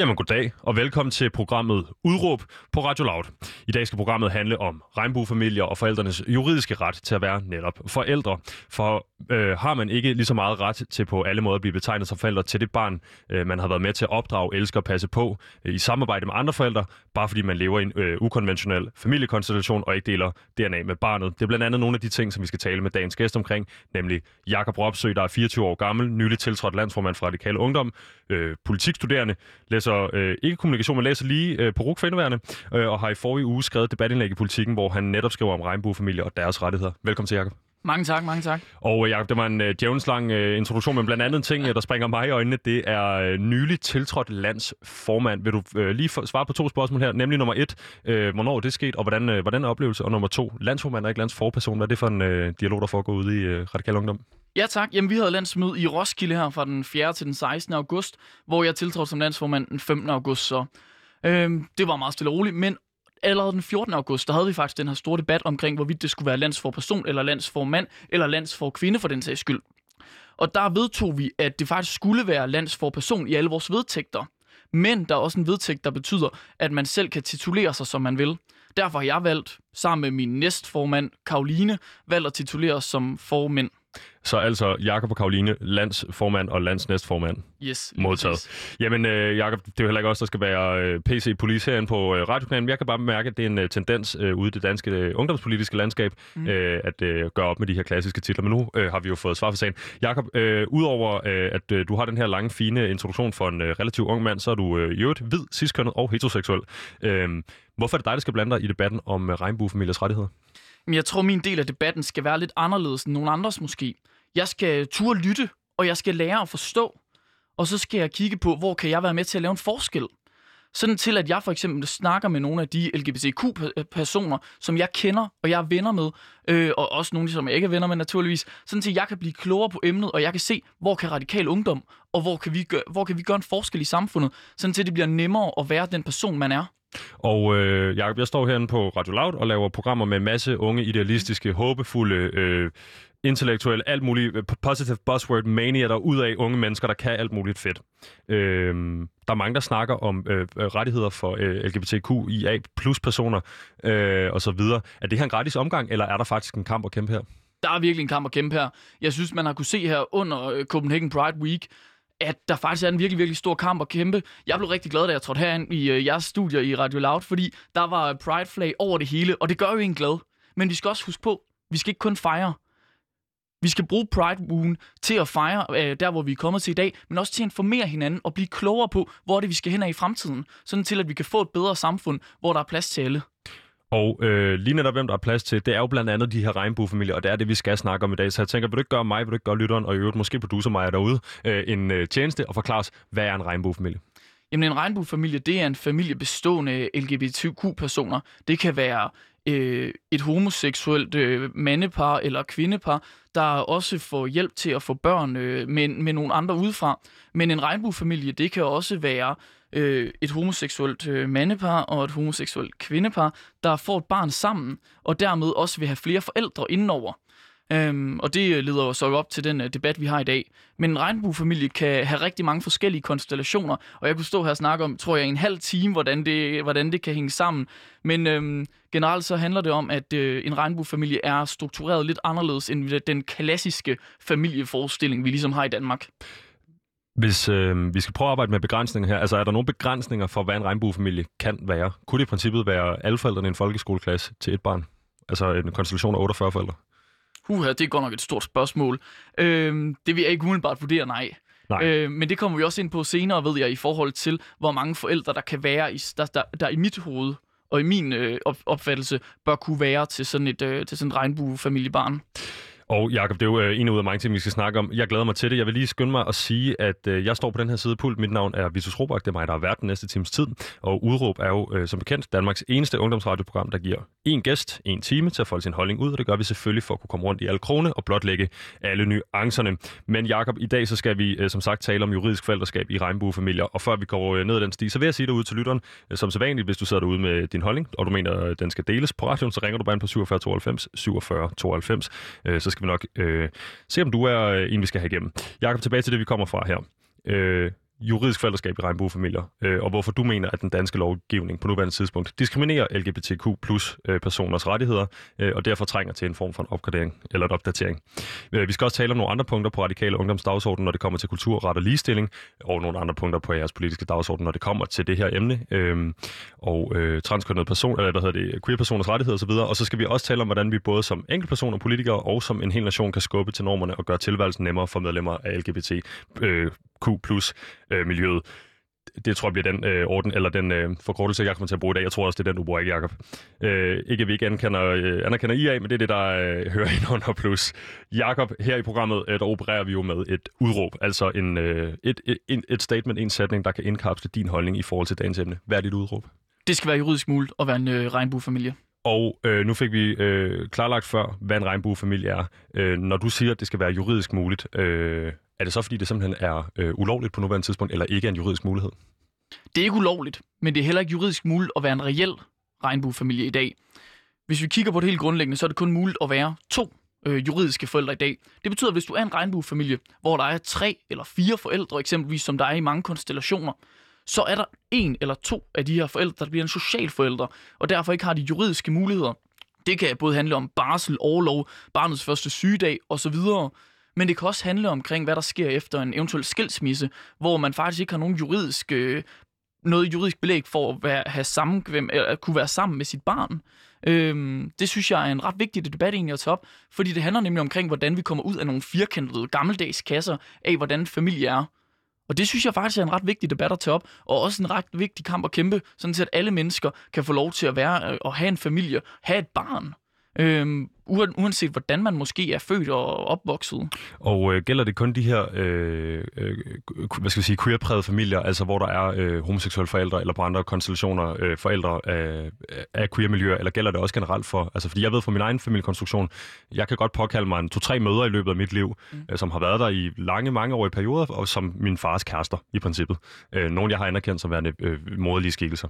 Jamen goddag, og velkommen til programmet Udråb på Radio Loud. I dag skal programmet handle om regnbuefamilier og forældrenes juridiske ret til at være netop forældre. For øh, har man ikke lige så meget ret til på alle måder at blive betegnet som forældre til det barn, øh, man har været med til at opdrage, elske og passe på øh, i samarbejde med andre forældre, bare fordi man lever i en øh, ukonventionel familiekonstellation og ikke deler DNA med barnet. Det er blandt andet nogle af de ting, som vi skal tale med dagens gæst omkring, nemlig Jakob Ropsø, der er 24 år gammel, nyligt tiltrådt landsformand for Radikale Ungdom, øh, politikstuderende, læser øh, ikke kommunikation, men læser lige øh, på RUK for øh, og har i forrige uge skrevet debatindlæg i politikken, hvor han netop skriver om regnbuefamilier og deres rettigheder. Velkommen til, Jakob. Mange tak, mange tak. Og øh, Jacob, det var en uh, djævnslang uh, introduktion, men blandt andet ting, der springer mig i øjnene, det er uh, nyligt tiltrådt landsformand. Vil du uh, lige for, svare på to spørgsmål her, nemlig nummer et, uh, hvornår er det sket, og hvordan, uh, hvordan er oplevelse, og nummer to, landsformand og ikke landsforperson, hvad er det for en uh, dialog, der foregår ude i uh, Radikal Ungdom? Ja tak. Jamen, vi havde landsmøde i Roskilde her fra den 4. til den 16. august, hvor jeg tiltrådte som landsformand den 15. august. Så øhm, det var meget stille og roligt, men allerede den 14. august, der havde vi faktisk den her store debat omkring, hvorvidt det skulle være landsfor person, eller landsformand, eller landsfor kvinde for den sags skyld. Og der vedtog vi, at det faktisk skulle være landsfor person i alle vores vedtægter. Men der er også en vedtægt, der betyder, at man selv kan titulere sig, som man vil. Derfor har jeg valgt, sammen med min næstformand, Karoline, valgt at titulere os som formænd. Så altså Jakob og Karoline, landsformand og landsnæstformand. Yes. Modtaget. Præcis. Jamen, øh, Jakob, det er jo heller ikke også, der skal være øh, PC-police herinde på øh, radiokanalen. Jeg kan bare mærke, at det er en øh, tendens øh, ude i det danske øh, ungdomspolitiske landskab, mm. øh, at øh, gøre op med de her klassiske titler. Men nu øh, har vi jo fået svar for sagen. Jakob, øh, udover øh, at øh, du har den her lange, fine introduktion for en øh, relativt ung mand, så er du øh, i øvrigt hvid, ciskønnet og heteroseksuel. Øh, hvorfor er det dig, der skal blande dig i debatten om øh, regnbuefamiliers rettigheder? Men Jeg tror, min del af debatten skal være lidt anderledes end nogen andres måske. Jeg skal turde lytte, og jeg skal lære at forstå. Og så skal jeg kigge på, hvor kan jeg være med til at lave en forskel. Sådan til, at jeg for eksempel snakker med nogle af de LGBTQ-personer, som jeg kender, og jeg er venner med, øh, og også nogle, som jeg ikke er venner med naturligvis, sådan til, at jeg kan blive klogere på emnet, og jeg kan se, hvor kan radikal ungdom, og hvor kan vi gøre, hvor kan vi gøre en forskel i samfundet, sådan til, at det bliver nemmere at være den person, man er. Og øh, Jacob, jeg står herinde på Radio Loud og laver programmer med en masse unge, idealistiske, håbefulde, øh, intellektuelle, alt muligt, øh, positive buzzword mania, der ud af unge mennesker, der kan alt muligt fedt. Øh, der er mange, der snakker om øh, rettigheder for øh, LGBTQIA plus personer øh, og så videre. Er det her en gratis omgang, eller er der faktisk en kamp at kæmpe her? Der er virkelig en kamp at kæmpe her. Jeg synes, man har kunne se her under øh, Copenhagen Pride Week, at der faktisk er en virkelig, virkelig stor kamp at kæmpe. Jeg blev rigtig glad, da jeg trådte herind i øh, jeres studier i Radio Loud, fordi der var Pride-flag over det hele, og det gør jo en glad. Men vi skal også huske på, vi skal ikke kun fejre. Vi skal bruge Pride Moon til at fejre øh, der, hvor vi er kommet til i dag, men også til at informere hinanden og blive klogere på, hvor det vi skal hen i fremtiden. Sådan til, at vi kan få et bedre samfund, hvor der er plads til alle. Og øh, lige netop, hvem der er plads til, det er jo blandt andet de her regnbuefamilier, og det er det, vi skal snakke om i dag. Så jeg tænker, vil du ikke gøre mig, vil du ikke gøre lytteren, og i øvrigt måske producer mig derude, øh, en øh, tjeneste og forklare os, hvad er en regnbuefamilie? Jamen en regnbuefamilie, det er en familie bestående af LGBTQ-personer. Det kan være øh, et homoseksuelt øh, mandepar eller kvindepar, der også får hjælp til at få børn øh, med, med nogle andre udefra. Men en regnbuefamilie, det kan også være øh, et homoseksuelt øh, mandepar og et homoseksuelt kvindepar, der får et barn sammen, og dermed også vil have flere forældre indenover. Øhm, og det øh, leder jo så op til den øh, debat, vi har i dag. Men en regnbuefamilie kan have rigtig mange forskellige konstellationer, og jeg kunne stå her og snakke om, tror jeg, en halv time, hvordan det, hvordan det kan hænge sammen. Men øhm, generelt så handler det om, at øh, en regnbuefamilie er struktureret lidt anderledes end den klassiske familieforestilling, vi ligesom har i Danmark. Hvis øh, vi skal prøve at arbejde med begrænsninger her, altså er der nogle begrænsninger for, hvad en regnbuefamilie kan være? Kunne det i princippet være alle forældrene i en folkeskoleklasse til et barn? Altså en konstellation af 48 forældre? Uha, det er godt nok et stort spørgsmål. Øh, det vil jeg ikke umiddelbart vurdere, nej. nej. Øh, men det kommer vi også ind på senere, ved jeg, i forhold til, hvor mange forældre, der kan være, i, der, der, der i mit hoved og i min øh, opfattelse, bør kunne være til sådan et, øh, til sådan et regnbuefamiliebarn. Og Jakob, det er jo øh, en ud af mange ting, vi skal snakke om. Jeg glæder mig til det. Jeg vil lige skynde mig at sige, at øh, jeg står på den her side pult. Mit navn er Vitus Robak. Det er mig, der har været den næste times tid. Og Udråb er jo øh, som bekendt Danmarks eneste ungdomsradioprogram, der giver en gæst en time til at folde sin holdning ud. Og det gør vi selvfølgelig for at kunne komme rundt i alle krone og blotlægge alle nuancerne. Men Jakob, i dag så skal vi øh, som sagt tale om juridisk forældreskab i regnbuefamilier. Og før vi går øh, ned ad den sti, så vil jeg sige derude til lytteren, øh, som sædvanligt, hvis du sidder derude med din holdning, og du mener, at den skal deles på radioen, så ringer du bare ind på 47 92 47 92. Øh, så skal vi nok øh, se om du er øh, en, vi skal have igennem. Jakob, tilbage til det, vi kommer fra her. Øh, juridisk forældreskab i regnbuefamilier, øh, og hvorfor du mener, at den danske lovgivning på nuværende tidspunkt diskriminerer LGBTQ plus øh, personers rettigheder, øh, og derfor trænger til en form for en opgradering eller en opdatering. Øh, vi skal også tale om nogle andre punkter på radikale ungdomsdagsorden, når det kommer til kultur, ret og ligestilling, og nogle andre punkter på jeres politiske dagsorden, når det kommer til det her emne, øh, og øh, transkønnede person, eller hvad hedder det, queer-personers rettigheder osv., og så skal vi også tale om, hvordan vi både som enkeltpersoner, politikere og som en hel nation kan skubbe til normerne og gøre tilværelsen nemmere for medlemmer af LGBTQ øh, plus øh, miljøet. Det tror jeg bliver den øh, orden, eller den øh, forkortelse, jeg kommer til at bruge i dag. Jeg tror også, det er den, du bruger, ikke, Jacob? Øh, ikke, at vi ikke anerkender, øh, anerkender IA, men det er det, der øh, hører ind under plus. Jakob, her i programmet, øh, der opererer vi jo med et udråb, altså en, øh, et, et, et statement, en sætning, der kan indkapsle din holdning i forhold til dagens emne. Hvad er dit udråb? Det skal være juridisk muligt at være en øh, regnbuefamilie. Og øh, nu fik vi øh, klarlagt før, hvad en regnbuefamilie er. Øh, når du siger, at det skal være juridisk muligt, øh, er det så fordi, det simpelthen er øh, ulovligt på nuværende tidspunkt, eller ikke er en juridisk mulighed? Det er ikke ulovligt, men det er heller ikke juridisk muligt at være en reel regnbuefamilie i dag. Hvis vi kigger på det helt grundlæggende, så er det kun muligt at være to øh, juridiske forældre i dag. Det betyder, at hvis du er en regnbuefamilie, hvor der er tre eller fire forældre, eksempelvis som der er i mange konstellationer, så er der en eller to af de her forældre, der bliver en social forældre, og derfor ikke har de juridiske muligheder. Det kan både handle om barsel, overlov, barnets første sygedag osv., men det kan også handle omkring, hvad der sker efter en eventuel skilsmisse, hvor man faktisk ikke har nogen juridisk, øh, noget juridisk belæg for at være, have sammen, at kunne være sammen med sit barn. Øhm, det synes jeg er en ret vigtig debat egentlig at tage op, fordi det handler nemlig omkring, hvordan vi kommer ud af nogle firkantede gammeldags kasser af, hvordan familie er. Og det synes jeg faktisk er en ret vigtig debat at tage op, og også en ret vigtig kamp at kæmpe, sådan at alle mennesker kan få lov til at være øh, og have en familie, have et barn. Øhm, uanset hvordan man måske er født og opvokset. Og øh, gælder det kun de her øh, øh, hvad skal vi sige, queer familier, altså hvor der er øh, homoseksuelle forældre, eller på andre konstellationer øh, forældre af, af queer-miljøer, eller gælder det også generelt for, altså fordi jeg ved fra min egen familiekonstruktion, jeg kan godt påkalde mig en to-tre møder i løbet af mit liv, mm. øh, som har været der i lange, mange år i perioder, og som min fars kærester i princippet. Øh, nogle, jeg har anerkendt som værende øh, moderlige skikkelser.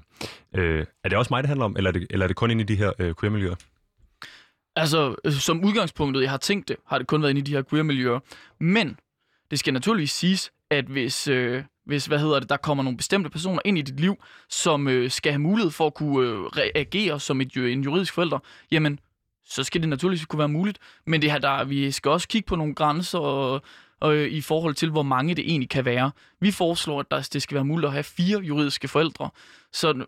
Øh, er det også mig, det handler om, eller er det, eller er det kun inde i de her øh, queer-miljøer? Altså, øh, som udgangspunktet, jeg har tænkt det, har det kun været inde i de her queer-miljøer. Men det skal naturligvis siges, at hvis, øh, hvis hvad hedder det, der kommer nogle bestemte personer ind i dit liv, som øh, skal have mulighed for at kunne øh, reagere som et, en juridisk forælder, jamen, så skal det naturligvis kunne være muligt. Men det her, der, vi skal også kigge på nogle grænser og, og, øh, i forhold til, hvor mange det egentlig kan være. Vi foreslår, at der, det skal være muligt at have fire juridiske forældre. Så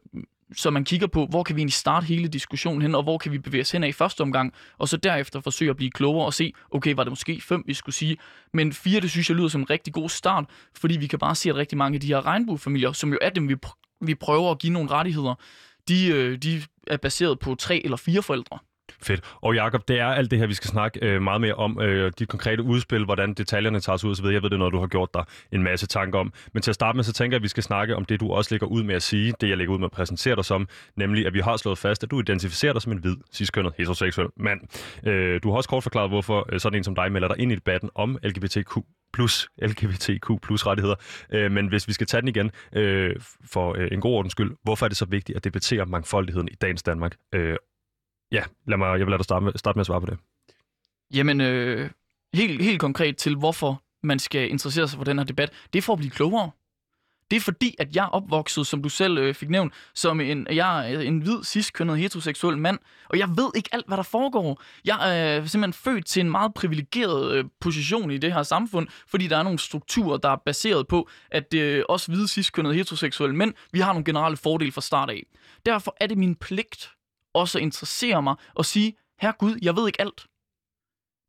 så man kigger på, hvor kan vi egentlig starte hele diskussionen hen, og hvor kan vi bevæge os hen af i første omgang, og så derefter forsøge at blive klogere og se, okay, var det måske fem, vi skulle sige, men fire, det synes jeg lyder som en rigtig god start, fordi vi kan bare se, at rigtig mange af de her regnbuefamilier, som jo er dem, vi, pr- vi prøver at give nogle rettigheder, de, øh, de er baseret på tre eller fire forældre. Fedt. Og Jakob, det er alt det her, vi skal snakke øh, meget mere om. Øh, dit konkrete udspil, hvordan detaljerne tages ud osv. Jeg ved, det er noget, du har gjort dig en masse tanker om. Men til at starte med, så tænker jeg, at vi skal snakke om det, du også lægger ud med at sige, det jeg lægger ud med at præsentere dig som, nemlig at vi har slået fast, at du identificerer dig som en hvid, ciskønnet, heteroseksuel mand. Øh, du har også kort forklaret, hvorfor øh, sådan en som dig melder dig ind i debatten om LGBTQ plus LGBTQ plus rettigheder. Øh, men hvis vi skal tage den igen øh, for øh, en god ordens skyld, hvorfor er det så vigtigt at debattere mangfoldigheden i dagens Danmark? Øh, Ja, lad mig, jeg vil lade dig starte med, starte med at svare på det. Jamen, øh, helt, helt konkret til, hvorfor man skal interessere sig for den her debat, det er for at blive klogere. Det er fordi, at jeg er opvokset, som du selv øh, fik nævnt, som en, jeg er øh, en hvid, ciskønnet, heteroseksuel mand, og jeg ved ikke alt, hvad der foregår. Jeg er øh, simpelthen født til en meget privilegeret øh, position i det her samfund, fordi der er nogle strukturer, der er baseret på, at øh, os hvide, ciskønnet, heteroseksuelle mænd, vi har nogle generelle fordele fra start af. Derfor er det min pligt også at interessere mig og sige, her Gud, jeg ved ikke alt.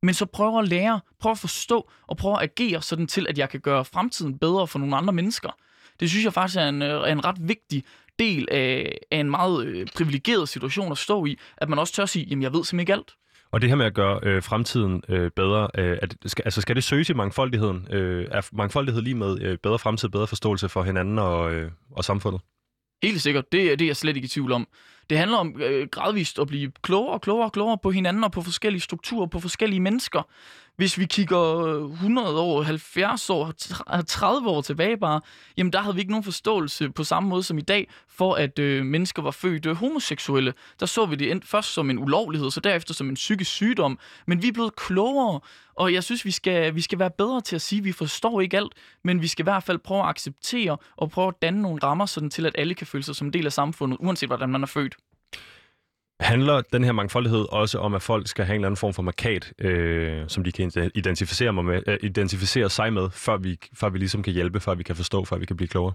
Men så prøv at lære, prøv at forstå og prøv at agere sådan til, at jeg kan gøre fremtiden bedre for nogle andre mennesker. Det synes jeg faktisk er en, øh, er en ret vigtig del af, af en meget øh, privilegeret situation at stå i, at man også tør at sige, jamen jeg ved simpelthen ikke alt. Og det her med at gøre øh, fremtiden øh, bedre, øh, at, skal, altså skal det søges i mangfoldigheden? Øh, er mangfoldighed lige med øh, bedre fremtid, bedre forståelse for hinanden og, øh, og samfundet? Helt sikkert, det, det er jeg slet ikke i tvivl om. Det handler om øh, gradvist at blive klogere og klogere og klogere på hinanden og på forskellige strukturer, på forskellige mennesker hvis vi kigger øh, 100 år, 70 år, 30 år tilbage bare, jamen der havde vi ikke nogen forståelse på samme måde som i dag, for at øh, mennesker var født øh, homoseksuelle. Der så vi det først som en ulovlighed, så derefter som en psykisk sygdom. Men vi er blevet klogere, og jeg synes, vi skal, vi skal være bedre til at sige, at vi forstår ikke alt, men vi skal i hvert fald prøve at acceptere og prøve at danne nogle rammer, sådan til at alle kan føle sig som en del af samfundet, uanset hvordan man er født. Handler den her mangfoldighed også om, at folk skal have en eller anden form for markat, øh, som de kan identificere, med, øh, identificere sig med, før vi, før vi ligesom kan hjælpe, før vi kan forstå, før vi kan blive klogere?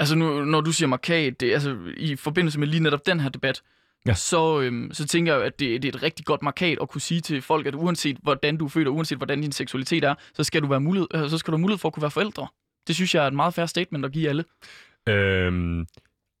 Altså nu, når du siger markat, det, altså i forbindelse med lige netop den her debat, ja. så, øhm, så tænker jeg, at det, det er et rigtig godt markat at kunne sige til folk, at uanset hvordan du er født, og uanset hvordan din seksualitet er, så skal du være mulighed, øh, så skal du have mulighed for at kunne være forældre. Det synes jeg er et meget fair statement at give alle. Øhm,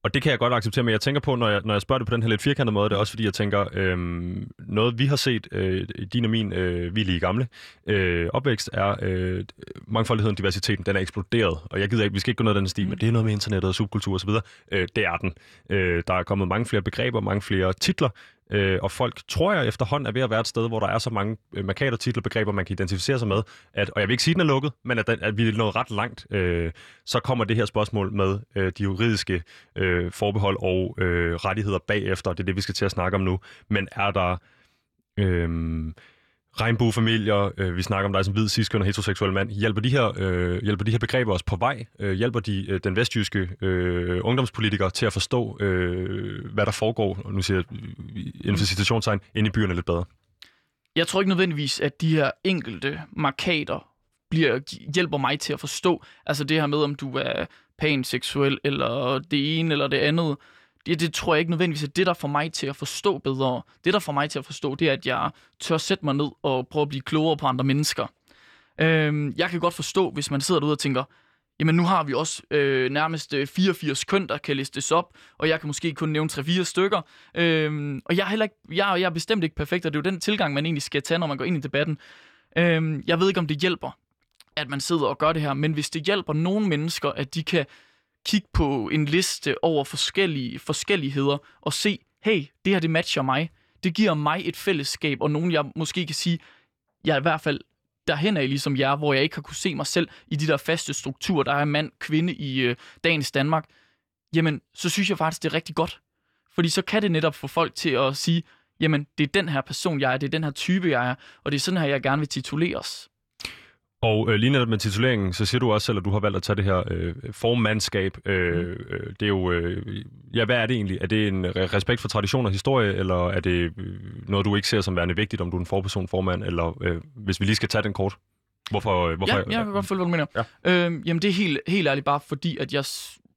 og det kan jeg godt acceptere, men jeg tænker på, når jeg, når jeg spørger det på den her lidt firkantede måde, det er også fordi, jeg tænker, øhm, noget vi har set, øh, din og min, øh, vi er lige gamle, øh, opvækst er, øh, mangfoldigheden, diversiteten, den er eksploderet, og jeg gider ikke, vi skal ikke gå ned ad den sti, mm. men det er noget med internettet og subkultur osv., øh, det er den. Øh, der er kommet mange flere begreber, mange flere titler, Øh, og folk, tror jeg efterhånden, er ved at være et sted, hvor der er så mange øh, markader, titelbegreber, man kan identificere sig med, at, og jeg vil ikke sige, at den er lukket, men at, den, at vi er nået ret langt, øh, så kommer det her spørgsmål med øh, de juridiske øh, forbehold og øh, rettigheder bagefter, det er det, vi skal til at snakke om nu. Men er der... Øh, regnbuefamilier, øh, vi snakker om dig som hvid, cis og heteroseksuel mand, hjælper de her, øh, hjælper de her begreber os på vej? Øh, hjælper de øh, den vestjyske øh, ungdomspolitiker til at forstå, øh, hvad der foregår, og nu siger jeg inden for citationstegn, inde i byerne lidt bedre? Jeg tror ikke nødvendigvis, at de her enkelte markater bliver, hjælper mig til at forstå, altså det her med, om du er panseksuel, eller det ene eller det andet, det, det tror jeg ikke nødvendigvis er det, der får mig til at forstå bedre. Det, der får mig til at forstå, det er, at jeg tør sætte mig ned og prøve at blive klogere på andre mennesker. Øhm, jeg kan godt forstå, hvis man sidder derude og tænker, jamen nu har vi også øh, nærmest 84 køn, der kan listes op, og jeg kan måske kun nævne 3-4 stykker. Øhm, og jeg er, heller ikke, jeg, jeg er bestemt ikke perfekt, og det er jo den tilgang, man egentlig skal tage, når man går ind i debatten. Øhm, jeg ved ikke, om det hjælper, at man sidder og gør det her, men hvis det hjælper nogle mennesker, at de kan kigge på en liste over forskellige forskelligheder og se, hey, det her det matcher mig. Det giver mig et fællesskab, og nogen jeg måske kan sige, jeg er i hvert fald derhen af ligesom jer, hvor jeg ikke har kunne se mig selv i de der faste strukturer, der er mand, kvinde i øh, dagens Danmark, jamen, så synes jeg faktisk, det er rigtig godt. Fordi så kan det netop få folk til at sige, jamen, det er den her person, jeg er, det er den her type, jeg er, og det er sådan her, jeg gerne vil tituleres. Og øh, lige netop med tituleringen, så siger du også selv, at du har valgt at tage det her øh, formandskab. Øh, mm. øh, det er jo, øh, ja, hvad er det egentlig? Er det en respekt for tradition og historie, eller er det øh, noget, du ikke ser som værende vigtigt, om du er en forperson, formand, eller øh, hvis vi lige skal tage den kort? Hvorfor? Øh, hvorfor ja, jeg kan godt følge, hvad du mener. Ja. Øh, jamen, det er helt, helt ærligt bare fordi, at jeg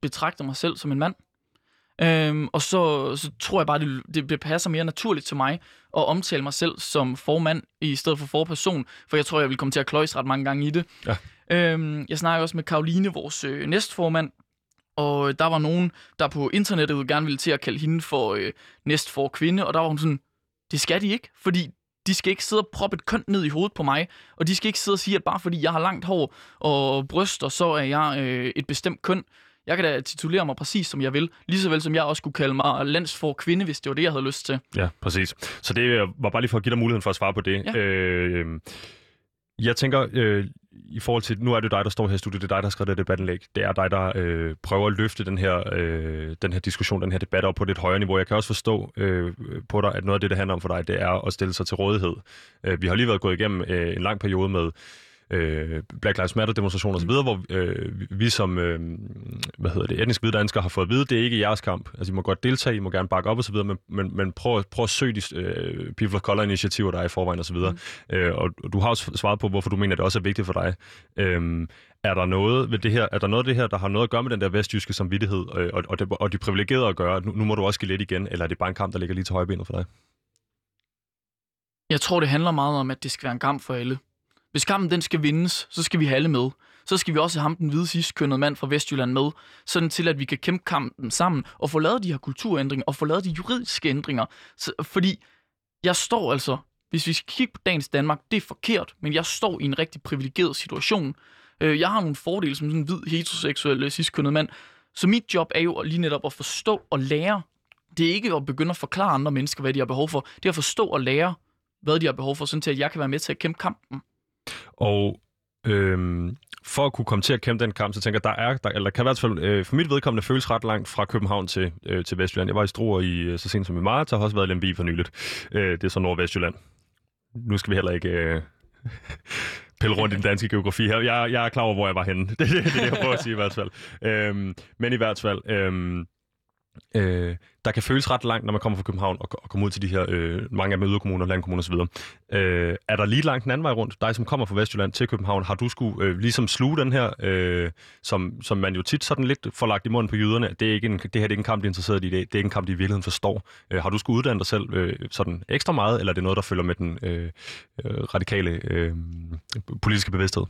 betragter mig selv som en mand. Øhm, og så, så tror jeg bare, det, det, det passer mere naturligt til mig at omtale mig selv som formand i stedet for forperson, for jeg tror, jeg vil komme til at kløjse ret mange gange i det. Ja. Øhm, jeg snakker også med Karoline, vores øh, næstformand, og der var nogen, der på internettet gerne ville til at kalde hende for øh, næstfor kvinde, og der var hun sådan, det skal de ikke, fordi de skal ikke sidde og proppe et køn ned i hovedet på mig, og de skal ikke sidde og sige, at bare fordi jeg har langt hår og bryster, så er jeg øh, et bestemt køn. Jeg kan da titulere mig præcis, som jeg vil. Lige så vel som jeg også kunne kalde mig landsfor kvinde, hvis det var det, jeg havde lyst til. Ja, præcis. Så det øh, var bare lige for at give dig muligheden for at svare på det. Ja. Øh, jeg tænker, øh, i forhold til, nu er det dig, der står her i studiet, det er dig, der har skrevet det debattenlæg. Det er dig, der øh, prøver at løfte den her, øh, den her diskussion, den her debat op på et lidt højere niveau. Jeg kan også forstå øh, på dig, at noget af det, det handler om for dig, det er at stille sig til rådighed. Øh, vi har lige været gået igennem øh, en lang periode med øh, Black Lives Matter demonstrationer osv., hvor øh, vi som øh, hvad hedder det, etnisk hvide danskere har fået at vide, det er ikke jeres kamp. Altså, I må godt deltage, I må gerne bakke op osv., men, men, men prøv, prøv at søge de øh, People of Color initiativer, der er i forvejen osv. Mm. Øh, og, og du har også svaret på, hvorfor du mener, at det også er vigtigt for dig. Øh, er der noget ved det her, er der noget af det her, der har noget at gøre med den der vestjyske samvittighed, øh, og, og, det, og de privilegerede at gøre? Nu, nu må du også give lidt igen, eller er det bare en kamp, der ligger lige til højbenet for dig? Jeg tror, det handler meget om, at det skal være en kamp for alle. Hvis kampen den skal vindes, så skal vi have alle med. Så skal vi også have ham, den hvide sidstkønnede mand fra Vestjylland, med, sådan til at vi kan kæmpe kampen sammen og få lavet de her kulturændringer og få lavet de juridiske ændringer. Så, fordi jeg står altså, hvis vi skal kigge på dagens Danmark, det er forkert, men jeg står i en rigtig privilegeret situation. Øh, jeg har nogle fordele som sådan en hvid, heteroseksuel, øh, sidstkønnet mand, så mit job er jo lige netop at forstå og lære. Det er ikke at begynde at forklare andre mennesker, hvad de har behov for. Det er at forstå og lære, hvad de har behov for, sådan til at jeg kan være med til at kæmpe kampen. Og øhm, for at kunne komme til at kæmpe den kamp, så tænker jeg, der er, der, eller kan i hvert fald øh, for mit vedkommende føles ret langt fra København til, øh, til Vestjylland. Jeg var i Struer i, øh, så sent som i marts, og har også været i Lemvig for nyligt. Øh, det er så Nordvestjylland. Nu skal vi heller ikke... Øh, pille rundt i den danske geografi her. Jeg, jeg er klar over, hvor jeg var henne. Det, det, det er det, jeg prøver at sige i hvert fald. Øhm, men i hvert fald, øhm, øh, der kan føles ret langt, når man kommer fra København og, og kommer ud til de her, øh, mange af yderkommuner landkommuner osv. Øh, er der lige langt den anden vej rundt? Dig, som kommer fra Vestjylland til København, har du skulle øh, ligesom sluge den her, øh, som, som man jo tit sådan lidt får lagt i munden på jyderne, det, er ikke en, det her det er ikke en kamp, de er interesseret i, det er, det er ikke en kamp, de i virkeligheden forstår. Øh, har du skulle uddanne dig selv øh, sådan ekstra meget, eller er det noget, der følger med den øh, øh radikale øh, politiske bevidsthed?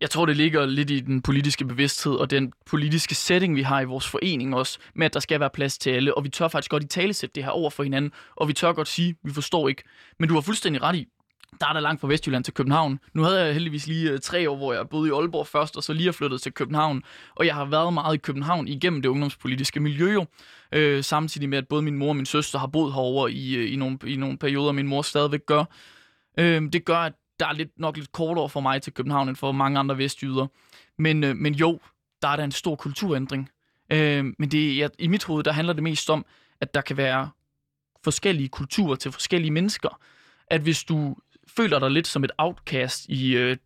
Jeg tror, det ligger lidt i den politiske bevidsthed og den politiske setting, vi har i vores forening også, med at der skal være plads til alle, og vi tør faktisk godt i talesætte det her over for hinanden, og vi tør godt sige, vi forstår ikke. Men du har fuldstændig ret i, der er der langt fra Vestjylland til København. Nu havde jeg heldigvis lige øh, tre år, hvor jeg boede i Aalborg først, og så lige er flyttet til København. Og jeg har været meget i København igennem det ungdomspolitiske miljø jo. Øh, samtidig med, at både min mor og min søster har boet herover i, øh, i, nogle, i nogle perioder, min mor stadigvæk gør. Øh, det gør, at der er lidt, nok lidt kortere for mig til København end for mange andre vestjyder. Men, øh, men jo, der er der en stor kulturændring. Øh, men det, jeg, i mit hoved, der handler det mest om, at der kan være forskellige kulturer til forskellige mennesker. At hvis du føler dig lidt som et outcast i øh,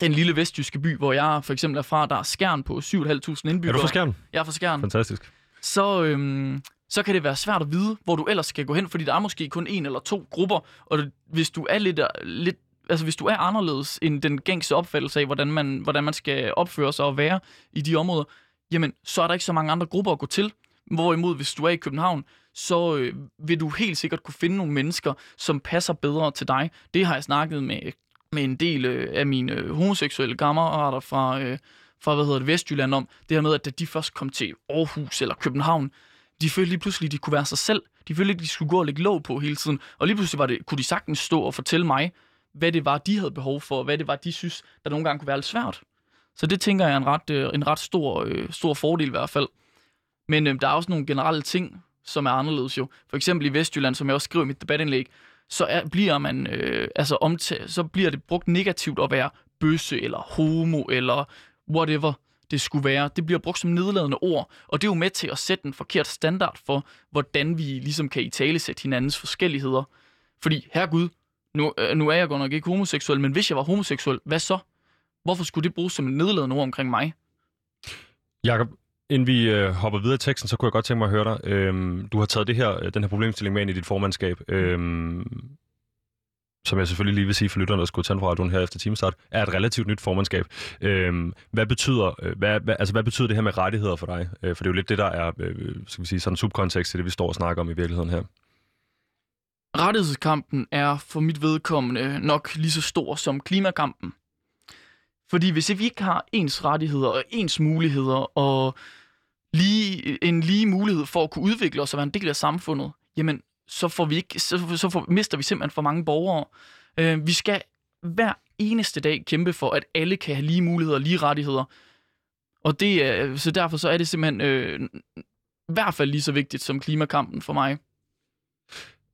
den lille vestjyske by, hvor jeg for eksempel er fra, der er skærn på 7.500 indbyggere. Er du fra Skjern? Jeg er fra Skjern. Fantastisk. Så, øhm, så kan det være svært at vide, hvor du ellers skal gå hen, fordi der er måske kun en eller to grupper, og hvis du er lidt, lidt altså hvis du er anderledes end den gængse opfattelse af, hvordan man, hvordan man skal opføre sig og være i de områder, jamen, så er der ikke så mange andre grupper at gå til. Hvorimod, hvis du er i København, så øh, vil du helt sikkert kunne finde nogle mennesker, som passer bedre til dig. Det har jeg snakket med, med en del øh, af mine øh, homoseksuelle kammerater fra, øh, fra hvad hedder det, Vestjylland om. Det her med, at da de først kom til Aarhus eller København, de følte lige pludselig, at de kunne være sig selv. De følte ikke, at de skulle gå og lægge låg på hele tiden. Og lige pludselig var det, kunne de sagtens stå og fortælle mig, hvad det var, de havde behov for, og hvad det var, de synes, der nogle gange kunne være lidt svært. Så det tænker jeg er en ret, øh, en ret stor, øh, stor fordel i hvert fald. Men øh, der er også nogle generelle ting, som er anderledes jo. For eksempel i Vestjylland, som jeg også skriver i mit debatindlæg, så er, bliver man øh, altså omtale, så bliver det brugt negativt at være bøsse eller homo eller whatever det skulle være. Det bliver brugt som nedladende ord, og det er jo med til at sætte en forkert standard for, hvordan vi ligesom kan i tale sætte hinandens forskelligheder. Fordi, herregud, nu, øh, nu er jeg godt nok ikke homoseksuel, men hvis jeg var homoseksuel, hvad så? Hvorfor skulle det bruges som en nedladende ord omkring mig? Jakob, inden vi øh, hopper videre i teksten, så kunne jeg godt tænke mig at høre dig. Øhm, du har taget det her, den her problemstilling med ind i dit formandskab. Øhm, som jeg selvfølgelig lige vil sige for lytterne, der skulle tage fra radioen her efter timestart, er et relativt nyt formandskab. Øhm, hvad, betyder, øh, hvad, hvad, altså, hvad betyder det her med rettigheder for dig? Øh, for det er jo lidt det, der er øh, skal vi sige, sådan subkontekst til det, vi står og snakker om i virkeligheden her. Rettighedskampen er for mit vedkommende nok lige så stor som klimakampen. Fordi hvis vi ikke har ens rettigheder og ens muligheder og lige, en lige mulighed for at kunne udvikle os og være en del af samfundet, jamen så, får vi ikke, så, så får, mister vi simpelthen for mange borgere. Øh, vi skal hver eneste dag kæmpe for, at alle kan have lige muligheder og lige rettigheder. Og det så derfor så er det simpelthen øh, i hvert fald lige så vigtigt som klimakampen for mig.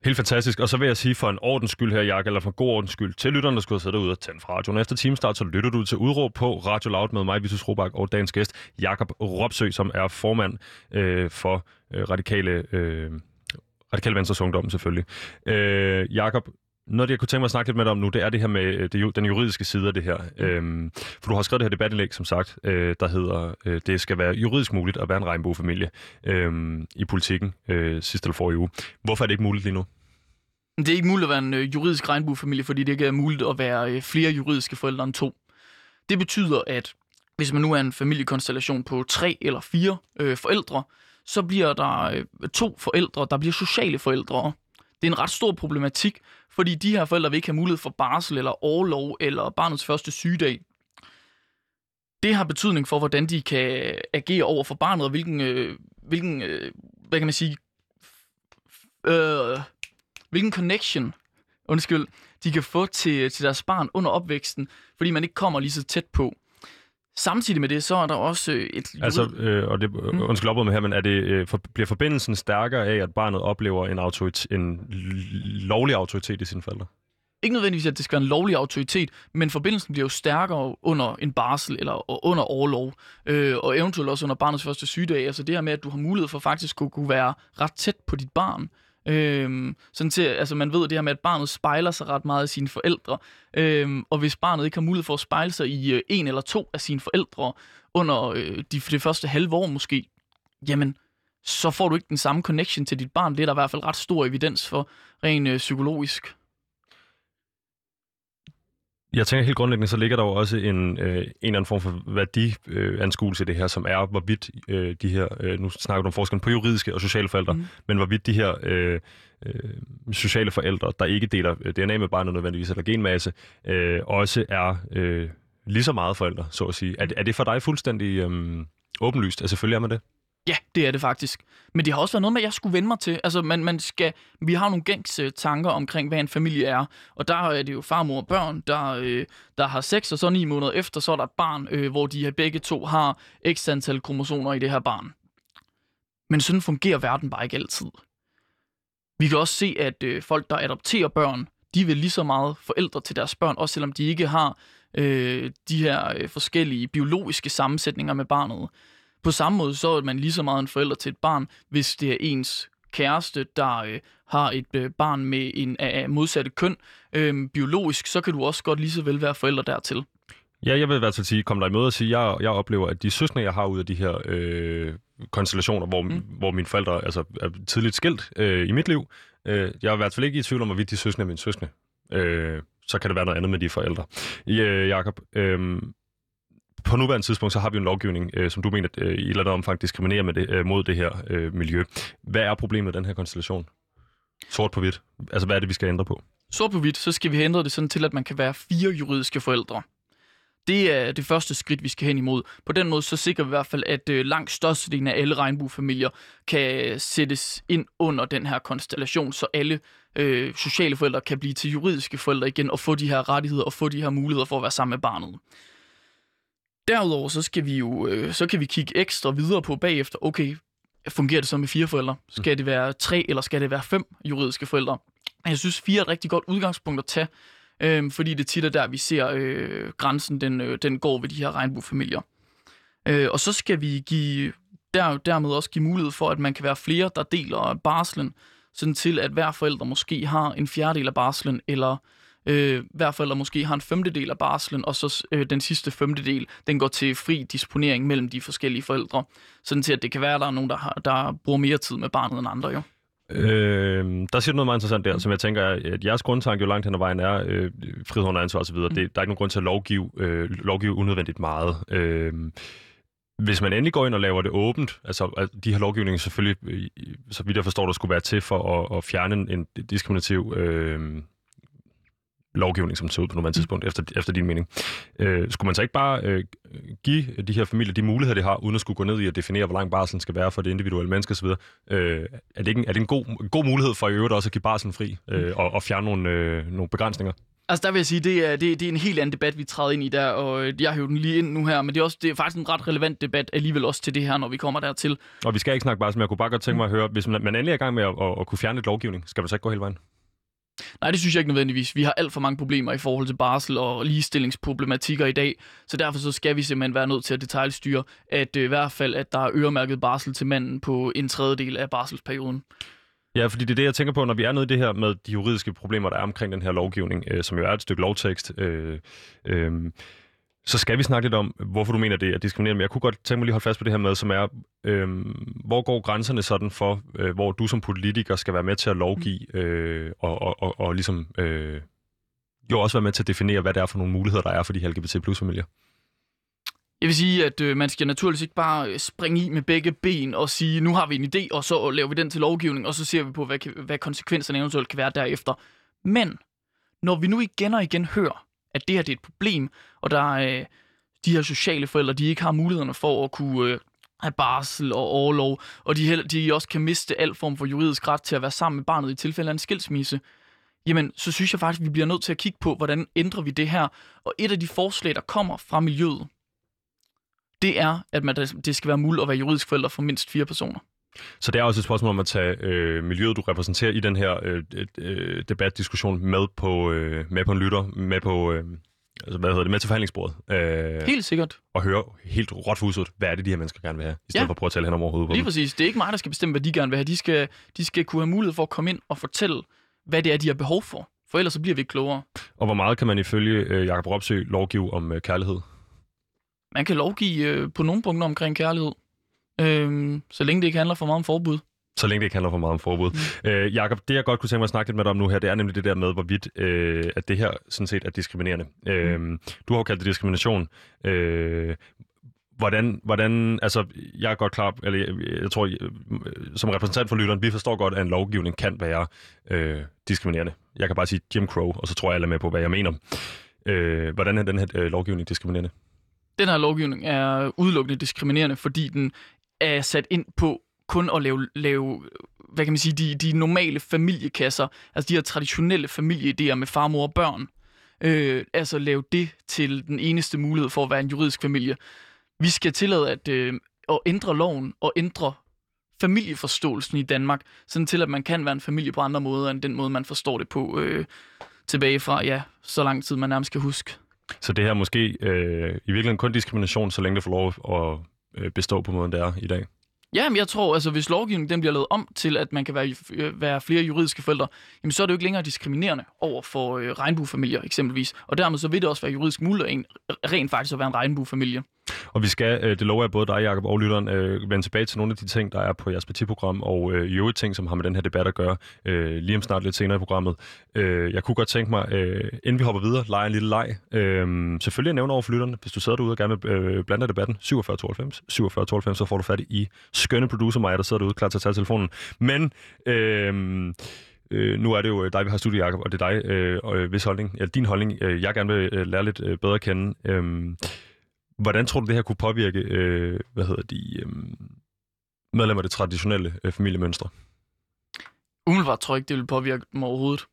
Helt fantastisk. Og så vil jeg sige for en ordens skyld her, Jakob, eller for god ordens skyld, til lytterne, der skulle sidde derude og tænde fra radioen. Efter timestart, så lytter du til udråb på Radio Loud med mig, Vitus Robak, og dagens gæst, Jakob Ropsø, som er formand øh, for øh, radikale, øh, radikale Venstres Ungdom, selvfølgelig. Øh, Jakob, noget, jeg kunne tænke mig at snakke lidt med dig om nu, det er det her med øh, det, den juridiske side af det her. Mm. Øhm, for du har skrevet det her debatindlæg, som sagt, øh, der hedder, øh, det skal være juridisk muligt at være en regnbuefamilie øh, i politikken øh, sidste eller forrige uge. Hvorfor er det ikke muligt lige nu? Det er ikke muligt at være en øh, juridisk regnbuefamilie, fordi det ikke er muligt at være øh, flere juridiske forældre end to. Det betyder, at hvis man nu er en familiekonstellation på tre eller fire øh, forældre, så bliver der øh, to forældre, der bliver sociale forældre. Det er en ret stor problematik, fordi de her forældre vil ikke have mulighed for barsel eller overlov eller barnets første sygedag. Det har betydning for, hvordan de kan agere over for barnet, og hvilken, øh, hvilken øh, hvad kan man sige, øh, hvilken connection, undskyld, de kan få til, til deres barn under opvæksten, fordi man ikke kommer lige så tæt på. Samtidig med det, så er der også øh, et... Altså, øh, og det, mm. undskyld op med her, men er det, øh, for, bliver forbindelsen stærkere af, at barnet oplever en, autorit, en lovlig autoritet i sine forældre? ikke nødvendigvis, at det skal være en lovlig autoritet, men forbindelsen bliver jo stærkere under en barsel eller under overlov, øh, og eventuelt også under barnets første sygedag. Altså det her med, at du har mulighed for faktisk at kunne være ret tæt på dit barn. Øhm, sådan til, altså man ved det her med, at barnet spejler sig ret meget i sine forældre, øhm, og hvis barnet ikke har mulighed for at spejle sig i øh, en eller to af sine forældre under øh, de, det første halve år måske, jamen, så får du ikke den samme connection til dit barn. Det er der i hvert fald ret stor evidens for, rent øh, psykologisk. Jeg tænker helt grundlæggende, så ligger der jo også en, øh, en eller anden form for værdianskuelse øh, i det her, som er, hvorvidt øh, de her, øh, nu snakker du om forskellen på juridiske og sociale forældre, mm. men hvorvidt de her øh, øh, sociale forældre, der ikke deler øh, DNA med barnet nødvendigvis, eller genmasse, øh, også er øh, lige så meget forældre, så at sige. Er, er det for dig fuldstændig øh, åbenlyst? Altså selvfølgelig er man det. Ja, det er det faktisk. Men det har også været noget med, at jeg skulle vende mig til. Altså, man, man skal, vi har nogle gængs øh, tanker omkring, hvad en familie er. Og der er det jo farmor og børn, der, øh, der har sex, og så ni måneder efter, så er der et barn, øh, hvor de begge to har x antal kromosomer i det her barn. Men sådan fungerer verden bare ikke altid. Vi kan også se, at øh, folk, der adopterer børn, de vil lige så meget forældre til deres børn, også selvom de ikke har øh, de her øh, forskellige biologiske sammensætninger med barnet. På samme måde så er man lige så meget en forælder til et barn, hvis det er ens kæreste, der øh, har et øh, barn med en af modsatte køn. Øh, biologisk, så kan du også godt lige så vel være forælder dertil. Ja, jeg vil i hvert fald sige, kom dig i møde og sige, jeg, jeg oplever, at de søskende, jeg har ud af de her øh, konstellationer, hvor, mm. hvor mine forældre altså, er tidligt skilt øh, i mit liv, øh, jeg er i hvert fald ikke i tvivl om, hvorvidt de søskende er mine søskende. Øh, så kan det være noget andet med de forældre. Øh, Jakob, øh, på nuværende tidspunkt, så har vi en lovgivning, øh, som du mener øh, i et eller andet omfang diskriminerer med det, øh, mod det her øh, miljø. Hvad er problemet med den her konstellation? Sort på hvidt. Altså, hvad er det, vi skal ændre på? Sort på hvidt, så skal vi ændre det sådan til, at man kan være fire juridiske forældre. Det er det første skridt, vi skal hen imod. På den måde så sikrer vi i hvert fald, at øh, langt størstedelen af alle regnbuefamilier kan øh, sættes ind under den her konstellation, så alle øh, sociale forældre kan blive til juridiske forældre igen og få de her rettigheder og få de her muligheder for at være sammen med barnet. Derudover så skal vi jo øh, så kan vi kigge ekstra videre på bagefter. Okay, fungerer det så med fire forældre? Skal det være tre, eller skal det være fem juridiske forældre? Jeg synes, fire er et rigtig godt udgangspunkt at tage, øh, fordi det tit er der, vi ser øh, grænsen, den, øh, den går ved de her regnbuefamilier. Øh, og så skal vi give, der, dermed også give mulighed for, at man kan være flere, der deler barslen, sådan til at hver forælder måske har en fjerdedel af barslen, eller øh, hver forælder måske har en femtedel af barslen, og så øh, den sidste femtedel, den går til fri disponering mellem de forskellige forældre. Sådan til, at det kan være, at der er nogen, der, har, der bruger mere tid med barnet end andre jo. Øh, der siger du noget meget interessant der, som jeg tænker, at jeres grundtanke jo langt hen ad vejen er øh, frihed under ansvar osv. Mm. Det, der er ikke nogen grund til at lovgive, øh, lovgive unødvendigt meget. Øh, hvis man endelig går ind og laver det åbent, altså de her lovgivninger selvfølgelig, så vidt jeg forstår, der skulle være til for at, at fjerne en diskriminativ øh, lovgivning, som ser ud på nuværende mm. tidspunkt, efter, efter din mening. Øh, skulle man så ikke bare øh, give de her familier de muligheder, de har, uden at skulle gå ned i at definere, hvor lang barsel skal være for det individuelle menneske osv.? Øh, er det ikke en, er det en god, god mulighed for i øvrigt også at give barselen fri øh, mm. og, og fjerne nogle, øh, nogle begrænsninger? Altså der vil jeg sige, det er, det, det er en helt anden debat, vi træder ind i der, og øh, jeg jo den lige ind nu her, men det er, også, det er faktisk en ret relevant debat alligevel også til det her, når vi kommer dertil. Og vi skal ikke snakke bare, som jeg kunne bare godt tænke mig at høre, hvis man, man endelig er i gang med at, at, at kunne fjerne et lovgivning, skal man så ikke gå hele vejen? Nej, det synes jeg ikke nødvendigvis. Vi har alt for mange problemer i forhold til barsel og ligestillingsproblematikker i dag, så derfor så skal vi simpelthen være nødt til at detaljstyre, at øh, i hvert fald, at der er øremærket barsel til manden på en tredjedel af barselsperioden. Ja, fordi det er det, jeg tænker på, når vi er nede i det her med de juridiske problemer, der er omkring den her lovgivning, øh, som jo er et stykke lovtekst. Øh, øh, så skal vi snakke lidt om, hvorfor du mener, det er diskriminerende. Men jeg kunne godt tænke mig lige at holde fast på det her med, som er, øh, hvor går grænserne sådan for, øh, hvor du som politiker skal være med til at lovgive, øh, og, og, og, og ligesom øh, jo også være med til at definere, hvad det er for nogle muligheder, der er for de LGBT plus familier? Jeg vil sige, at øh, man skal naturligvis ikke bare springe i med begge ben og sige, nu har vi en idé, og så laver vi den til lovgivning, og så ser vi på, hvad, hvad konsekvenserne eventuelt kan være derefter. Men når vi nu igen og igen hører, at det her det er et problem, og der er øh, de her sociale forældre, de ikke har mulighederne for at kunne øh, have barsel og overlov, og de, heller, de også kan miste al form for juridisk ret til at være sammen med barnet i tilfælde af en skilsmisse, jamen så synes jeg faktisk, at vi bliver nødt til at kigge på, hvordan ændrer vi det her. Og et af de forslag, der kommer fra miljøet, det er, at man, det skal være muligt at være juridisk forælder for mindst fire personer. Så det er også et spørgsmål om at tage øh, miljøet, du repræsenterer i den her øh, øh, øh debatdiskussion med på, øh, med på en lytter, med på... Øh, altså, hvad hedder det, med til forhandlingsbordet. Øh, helt sikkert. Og høre helt råt fuset, hvad er det, de her mennesker gerne vil have, i stedet ja. for at prøve at tale hen om overhovedet på Lige dem. præcis. Det er ikke mig, der skal bestemme, hvad de gerne vil have. De skal, de skal kunne have mulighed for at komme ind og fortælle, hvad det er, de har behov for. For ellers så bliver vi ikke klogere. Og hvor meget kan man ifølge øh, Jakob Ropsø lovgive om øh, kærlighed? Man kan lovgive øh, på nogle punkter omkring kærlighed. Øh, så længe det ikke handler for meget om forbud. Så længe det ikke handler for meget om forbud. Mm. Øh, Jakob, det jeg godt kunne tænke mig at snakke lidt med dig om nu her, det er nemlig det der med, hvorvidt øh, at det her sådan set er diskriminerende. Mm. Øh, du har jo kaldt det diskrimination. Øh, hvordan, hvordan, altså, jeg er godt klar, eller jeg, jeg tror, jeg, som repræsentant for lytteren, vi forstår godt, at en lovgivning kan være øh, diskriminerende. Jeg kan bare sige Jim Crow, og så tror jeg alle er med på, hvad jeg mener. Øh, hvordan er den her øh, lovgivning diskriminerende? Den her lovgivning er udelukkende diskriminerende, fordi den er sat ind på kun at lave, lave hvad kan man sige, de, de normale familiekasser, altså de her traditionelle familieidéer med far, mor og børn. Øh, altså lave det til den eneste mulighed for at være en juridisk familie. Vi skal tillade at, øh, at ændre loven og ændre familieforståelsen i Danmark, sådan til at man kan være en familie på andre måder end den måde, man forstår det på øh, tilbage fra, ja, så lang tid man nærmest kan huske. Så det her måske øh, i virkeligheden kun diskrimination, så længe det får lov at øh, bestå på måden, det er i dag? Ja, men jeg tror, altså hvis lovgivningen den bliver lavet om til, at man kan være, øh, være flere juridiske forældre, jamen så er det jo ikke længere diskriminerende over for øh, regnbuefamilier eksempelvis. Og dermed så vil det også være juridisk muligt rent faktisk at være en regnbuefamilie. Og vi skal, øh, det lover jeg både dig, Jacob og lytteren, øh, vende tilbage til nogle af de ting, der er på jeres partiprogram, og øh, i øvrigt ting, som har med den her debat at gøre, lige om snart lidt senere i programmet. Jeg kunne godt tænke mig, inden vi hopper videre, lege en lille leg. Selvfølgelig selvfølgelig nævner over for lytteren, hvis du sidder derude og gerne vil blande debatten, 4792, 4792, så får du fat i skønne producer mig, der sidder derude klar til at tage telefonen. Men... Øh, Øh, nu er det jo dig, vi har studiet, Jacob, og det er dig, øh, og, hvis holdning, eller din holdning, øh, jeg gerne vil øh, lære lidt øh, bedre at kende. Øh, Hvordan tror du, det her kunne påvirke, øh, hvad hedder de, øh, medlemmer af det traditionelle øh, familiemønstre? Umiddelbart tror jeg ikke, det vil påvirke dem overhovedet.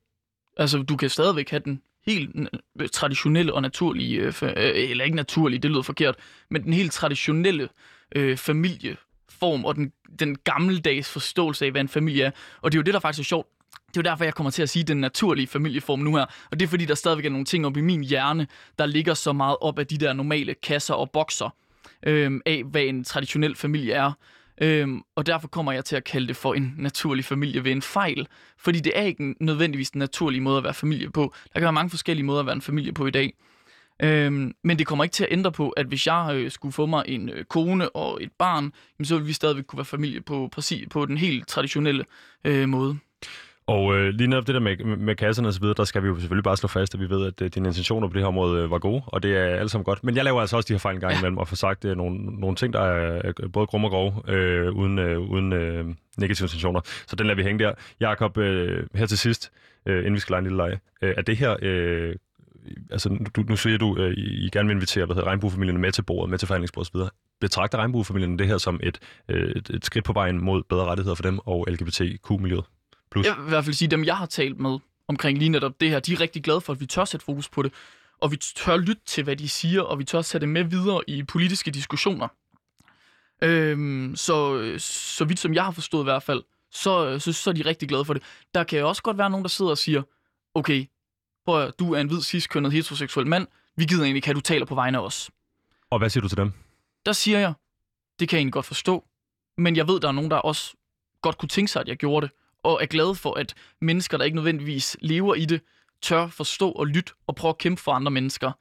Altså, du kan stadigvæk have den helt traditionelle og naturlige, øh, øh, eller ikke naturlige, det lyder forkert, men den helt traditionelle øh, familieform og den, den gammeldags forståelse af, hvad en familie er. Og det er jo det, der faktisk er sjovt det er jo derfor, jeg kommer til at sige den naturlige familieform nu her. Og det er fordi, der stadigvæk er nogle ting op i min hjerne, der ligger så meget op af de der normale kasser og bokser øhm, af, hvad en traditionel familie er. Øhm, og derfor kommer jeg til at kalde det for en naturlig familie ved en fejl. Fordi det er ikke nødvendigvis den naturlige måde at være familie på. Der kan være mange forskellige måder at være en familie på i dag. Øhm, men det kommer ikke til at ændre på, at hvis jeg øh, skulle få mig en øh, kone og et barn, jamen, så ville vi stadigvæk kunne være familie på, præcis, på den helt traditionelle øh, måde. Og øh, lige netop det der med, med kasserne og så videre, der skal vi jo selvfølgelig bare slå fast, at vi ved, at øh, dine intentioner på det her område øh, var gode, og det er alle sammen godt. Men jeg laver altså også de her fejl en gang imellem, og får sagt øh, nogle, nogle ting, der er øh, både grum og grov, øh, uden, øh, uden øh, negative intentioner. Så den lader vi hænge der. Jakob, øh, her til sidst, øh, inden vi skal lege en lille leje, øh, er det her... Øh, altså, du, nu siger du, øh, I gerne vil invitere hvad hedder, regnbuefamilierne med til bordet, med til forhandlingsbordet osv. Betragter regnbuefamilierne det her som et, øh, et, et skridt på vejen mod bedre rettigheder for dem og LGBTQ-miljøet? Plus. Jeg vil i hvert fald sige, dem jeg har talt med omkring lige netop det her, de er rigtig glade for, at vi tør sætte fokus på det, og vi tør lytte til, hvad de siger, og vi tør sætte det med videre i politiske diskussioner. Øhm, så, så vidt som jeg har forstået i hvert fald, så, så, så er de rigtig glade for det. Der kan også godt være nogen, der sidder og siger, okay, prøv at, du er en hvid, ciskønnet, heteroseksuel mand, vi gider egentlig ikke, at du taler på vegne af os. Og hvad siger du til dem? Der siger jeg, det kan jeg egentlig godt forstå, men jeg ved, der er nogen, der også godt kunne tænke sig, at jeg gjorde det og er glad for, at mennesker, der ikke nødvendigvis lever i det, tør forstå og lytte og prøve at kæmpe for andre mennesker.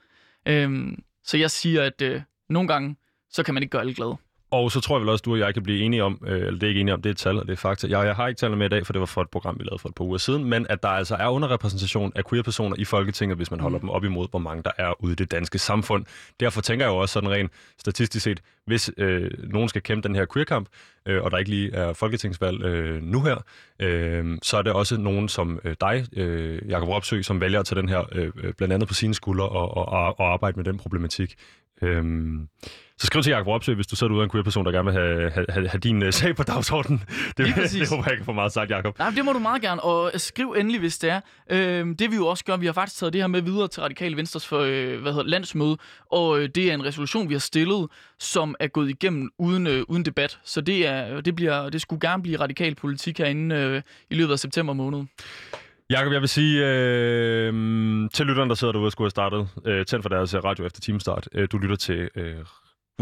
Øhm, så jeg siger, at øh, nogle gange, så kan man ikke gøre alle glade. Og så tror jeg vel også, du og jeg kan blive enige om, øh, eller det er ikke enige om, det er et tal, og det er fakta. Jeg, jeg har ikke talt med i dag, for det var for et program, vi lavede for et par uger siden, men at der altså er underrepræsentation af queer-personer i Folketinget, hvis man holder mm. dem op imod, hvor mange der er ude i det danske samfund. Derfor tænker jeg jo også sådan rent statistisk set, hvis øh, nogen skal kæmpe den her queer-kamp, øh, og der ikke lige er folketingsvalg øh, nu her, øh, så er det også nogen som øh, dig, øh, Jakob Ropsø, som vælger at tage den her øh, blandt andet på sine skuldre og, og, og arbejde med den problematik. Øhm, så skriv til Jacob Ropsø, hvis du sidder ude af en queer-person, der gerne vil have, have, have, have din uh, sag på dagsordenen. Det, Lige præcis. det håber jeg ikke for meget sagt, Jacob. Nej, det må du meget gerne, og skriv endelig, hvis det er. Øhm, det vi jo også gør, vi har faktisk taget det her med videre til Radikale Venstres for, øh, hvad hedder, landsmøde, og øh, det er en resolution, vi har stillet, som er gået igennem uden, øh, uden debat. Så det, er, det, bliver, det skulle gerne blive radikal politik herinde øh, i løbet af september måned. Jakob, jeg vil sige øh, til lytteren, der sidder derude og skulle have startet, øh, tænd for deres radio efter timestart. Øh, du lytter til øh,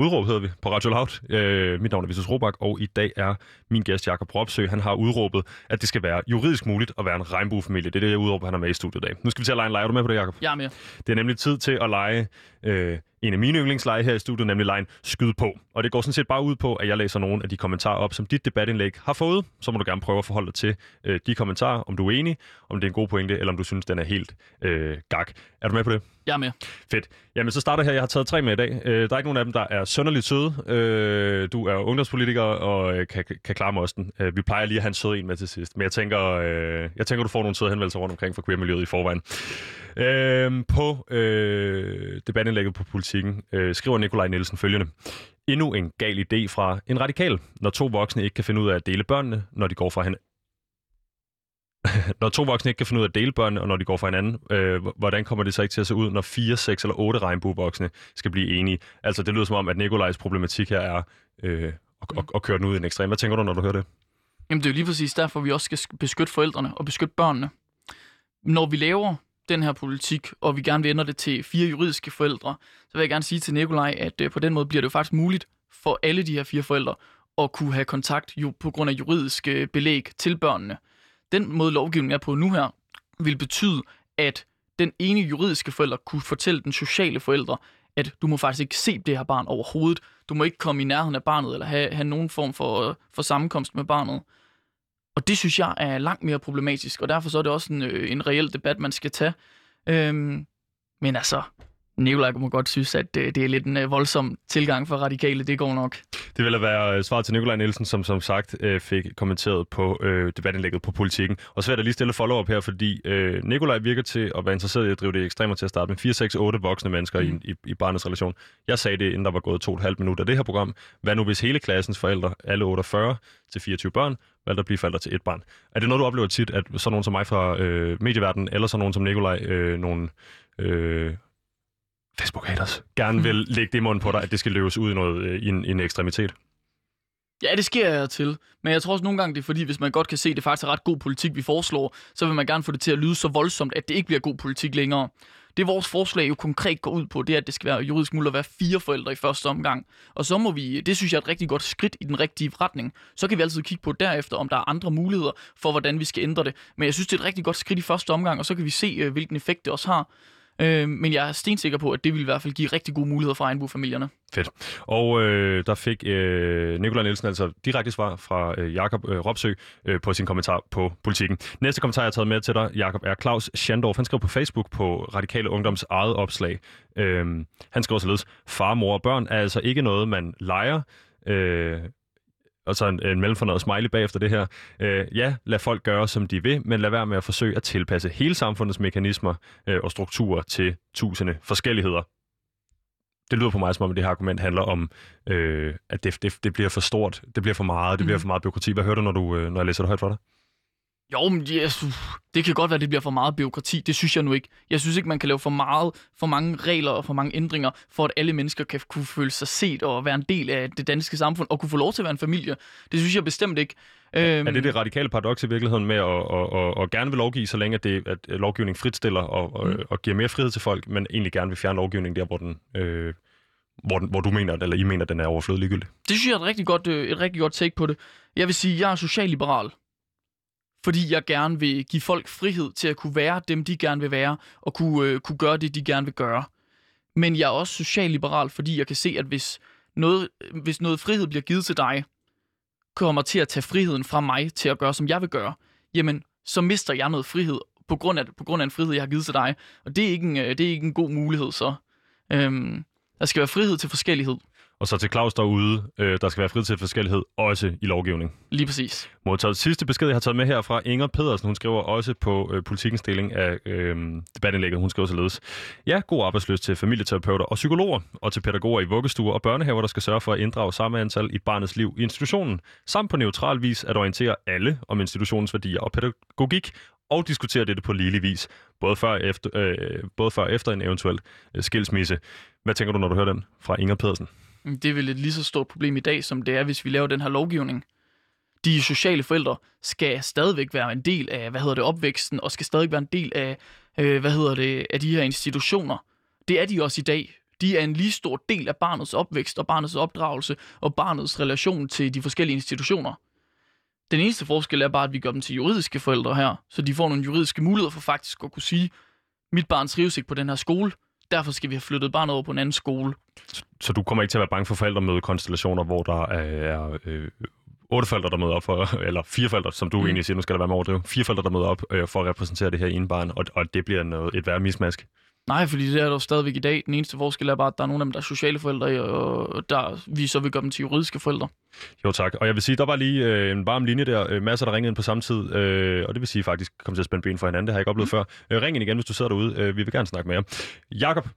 Udråb hedder vi på Radio Loud. Øh, mit navn er Vitus Robak, og i dag er min gæst Jakob Ropsø. Han har udråbet, at det skal være juridisk muligt at være en regnbuefamilie. Det er det, jeg udråber, han er med i studiet i dag. Nu skal vi til at lege en lege. Er du med på det, Jakob? Jeg er med. Det er nemlig tid til at lege øh, en af mine yndlingslege her i studiet, nemlig lejen Skyd på. Og det går sådan set bare ud på, at jeg læser nogle af de kommentarer op, som dit debatindlæg har fået. Så må du gerne prøve at forholde dig til øh, de kommentarer, om du er enig, om det er en god pointe, eller om du synes, den er helt øh, gak. Er du med på det? Jeg er med. Fedt. Jamen, så starter her. Jeg har taget tre med i dag. Øh, der er ikke nogen af dem, der er sønderligt søde. Øh, du er ungdomspolitiker og øh, kan, kan klare mosten. Øh, vi plejer lige at have en sød en med til sidst. Men jeg tænker, øh, jeg tænker du får nogle søde henvendelser rundt omkring for queer-miljøet i forvejen. Øhm, på øh, debatindlægget på politikken øh, skriver Nikolaj Nielsen følgende. Endnu en gal idé fra en radikal, når to voksne ikke kan finde ud af at dele børnene, når de går fra hinanden. når to voksne ikke kan finde ud af at dele børnene, og når de går fra hinanden, øh, hvordan kommer det så ikke til at se ud, når fire, seks eller otte regnbuevoksne skal blive enige? Altså, det lyder som om, at Nikolajs problematik her er øh, at, at, at køre den ud i en ekstrem. Hvad tænker du, når du hører det? Jamen, det er jo lige præcis derfor, vi også skal beskytte forældrene og beskytte børnene. Når vi laver den her politik, og vi gerne vil ændre det til fire juridiske forældre, så vil jeg gerne sige til Nikolaj, at øh, på den måde bliver det jo faktisk muligt for alle de her fire forældre at kunne have kontakt jo på grund af juridiske øh, belæg til børnene. Den måde lovgivningen er på nu her, vil betyde, at den ene juridiske forælder kunne fortælle den sociale forælder, at du må faktisk ikke se det her barn overhovedet. Du må ikke komme i nærheden af barnet, eller have, have nogen form for, øh, for sammenkomst med barnet. Og det synes jeg er langt mere problematisk, og derfor så er det også en, øh, en reel debat, man skal tage. Øhm, men altså, Nikolaj må godt synes, at det, det er lidt en øh, voldsom tilgang for radikale. Det går nok. Det vil være svaret til Nikolaj Nielsen, som som sagt øh, fik kommenteret på øh, debatindlægget på politikken. Og så vil jeg lige stille follow-up her, fordi øh, Nikolaj virker til at være interesseret i at drive det ekstremer til at starte med 4, 6, 8 voksne mennesker mm. i, i, i barnets relation. Jeg sagde det, inden der var gået to og et halvt minut af det her program. Hvad nu, hvis hele klassens forældre, alle 48 til 24 børn, valgte at blive forældre til et barn? Er det noget, du oplever tit, at sådan nogen som mig fra øh, medieverdenen, eller sådan nogen som Nikolaj, øh, nogle... Øh, Facebook haters gerne vil lægge det i munden på dig, at det skal løbes ud i, noget, øh, i, en, i en ekstremitet? Ja, det sker jeg til. Men jeg tror også nogle gange, det er fordi, hvis man godt kan se, at det faktisk er ret god politik, vi foreslår, så vil man gerne få det til at lyde så voldsomt, at det ikke bliver god politik længere. Det vores forslag jo konkret går ud på, det er, at det skal være juridisk muligt at være fire forældre i første omgang. Og så må vi, det synes jeg er et rigtig godt skridt i den rigtige retning. Så kan vi altid kigge på derefter, om der er andre muligheder for, hvordan vi skal ændre det. Men jeg synes, det er et rigtig godt skridt i første omgang, og så kan vi se, øh, hvilken effekt det også har. Øh, men jeg er stensikker på, at det vil i hvert fald give rigtig gode muligheder for regnbuefamilierne. Fedt. Og øh, der fik øh, Nikolaj Nielsen altså direkte svar fra øh, Jakob øh, Ropsø øh, på sin kommentar på politikken. Næste kommentar, jeg har taget med til dig, Jakob, er Claus Schandorf. Han skrev på Facebook på Radikale Ungdoms eget opslag. Øh, han skrev således, far, mor og børn er altså ikke noget, man leger. Øh, og så en, en mellemfornøjet smiley bagefter det her. Øh, ja, lad folk gøre, som de vil, men lad være med at forsøge at tilpasse hele samfundets mekanismer øh, og strukturer til tusinde forskelligheder. Det lyder på mig, som om det her argument handler om, øh, at det, det, det bliver for stort, det bliver for meget, det mm. bliver for meget byråkrati. Hvad hører du, når, du, øh, når jeg læser det højt for dig? Jo, men yes, det kan godt være, at det bliver for meget byråkrati. Det synes jeg nu ikke. Jeg synes ikke, man kan lave for meget, for mange regler og for mange ændringer, for at alle mennesker kan kunne føle sig set og være en del af det danske samfund og kunne få lov til at være en familie. Det synes jeg bestemt ikke. Er det det radikale paradoks i virkeligheden med at, at, at, at gerne vil lovgive, så længe at, det, at lovgivning fritstiller og, og, mm. og giver mere frihed til folk, men egentlig gerne vil fjerne lovgivning der, hvor den... Øh, hvor, hvor du mener, eller I mener, den er overflødig ligegyldig? Det synes jeg er et rigtig godt, øh, et rigtig godt take på det. Jeg vil sige, at jeg er socialliberal fordi jeg gerne vil give folk frihed til at kunne være dem, de gerne vil være, og kunne, øh, kunne gøre det, de gerne vil gøre. Men jeg er også socialliberal, fordi jeg kan se, at hvis noget, hvis noget frihed bliver givet til dig, kommer til at tage friheden fra mig til at gøre, som jeg vil gøre, jamen, så mister jeg noget frihed på grund af, på grund af en frihed, jeg har givet til dig. Og det er ikke en, øh, det er ikke en god mulighed, så. Øhm, der skal være frihed til forskellighed. Og så til Claus derude, øh, der skal være frihed til forskellighed, også i lovgivning. Lige præcis. Modtaget sidste besked, jeg har taget med her fra Inger Pedersen. Hun skriver også på øh, politikens deling af øh, debatindlægget. Hun skriver således. Ja, god arbejdsløs til familieterapeuter og psykologer, og til pædagoger i vuggestuer og børnehaver, der skal sørge for at inddrage samme antal i barnets liv i institutionen, samt på neutral vis at orientere alle om institutionens værdier og pædagogik, og diskutere dette på lille vis, både før, efter, øh, både før og efter en eventuel øh, skilsmisse. Hvad tænker du, når du hører den fra Inger Pedersen? Mm, det er vel et lige så stort problem i dag, som det er, hvis vi laver den her lovgivning. De sociale forældre skal stadigvæk være en del af, hvad hedder det, opvæksten, og skal stadigvæk være en del af, øh, hvad hedder det, af de her institutioner. Det er de også i dag. De er en lige stor del af barnets opvækst og barnets opdragelse og barnets relation til de forskellige institutioner. Den eneste forskel er bare, at vi gør dem til juridiske forældre her, så de får nogle juridiske muligheder for faktisk at kunne sige, mit barn trives ikke på den her skole, derfor skal vi have flyttet barnet over på en anden skole. Så, du kommer ikke til at være bange for forældremødekonstellationer, hvor der er øh, otte forældre, der møder op for, eller fire forældre, som du mm. egentlig siger, nu skal der være med overdrive, fire forældre, der møder op øh, for at repræsentere det her ene barn, og, og det bliver noget, et værre mismask. Nej, fordi det er der stadigvæk i dag. Den eneste forskel er bare, at der er nogle af dem, der er sociale forældre, og der vi så vil gøre dem til juridiske forældre. Jo tak, og jeg vil sige, der var lige øh, en varm linje der, øh, masser der ringede ind på samme tid, øh, og det vil sige faktisk kom til at spænde ben for hinanden, det har jeg ikke oplevet mm. før. Øh, ring ind igen, hvis du sidder derude, øh, vi vil gerne snakke med jer. Jakob,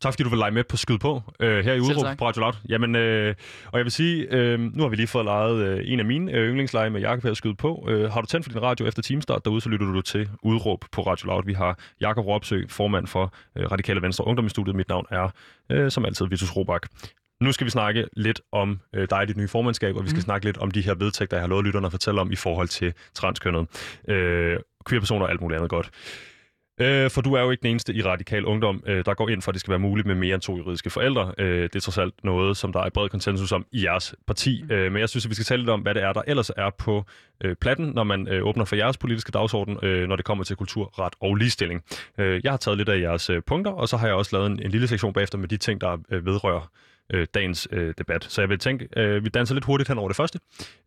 Tak fordi du vil lege med på Skyd på øh, her i Udrup på Radio Loud. Jamen, øh, og jeg vil sige, øh, nu har vi lige fået lejet øh, en af mine øh, yndlingsleje med Jakob her Skyd på. Øh, har du tændt for din radio efter teamstart derude, så lytter du til Udråb på Radio Loud. Vi har Jakob Ropsø, formand for øh, Radikale Venstre Ungdom i studiet. Mit navn er, øh, som altid, Vitus Robak. Nu skal vi snakke lidt om øh, dig og dit nye formandskab, og vi skal mm. snakke lidt om de her vedtægter, jeg har lovet lytterne at fortælle om i forhold til transkønnet, øh, queer-personer og alt muligt andet godt. Øh, for du er jo ikke den eneste i Radikal Ungdom, øh, der går ind for, at det skal være muligt med mere end to juridiske forældre. Øh, det er trods alt noget, som der er bred konsensus om i jeres parti. Mm. Øh, men jeg synes, at vi skal tale lidt om, hvad det er, der ellers er på øh, platten, når man øh, åbner for jeres politiske dagsorden, øh, når det kommer til kultur, ret og ligestilling. Øh, jeg har taget lidt af jeres øh, punkter, og så har jeg også lavet en, en lille sektion bagefter med de ting, der øh, vedrører øh, dagens øh, debat. Så jeg vil tænke, øh, vi danser lidt hurtigt hen over det første,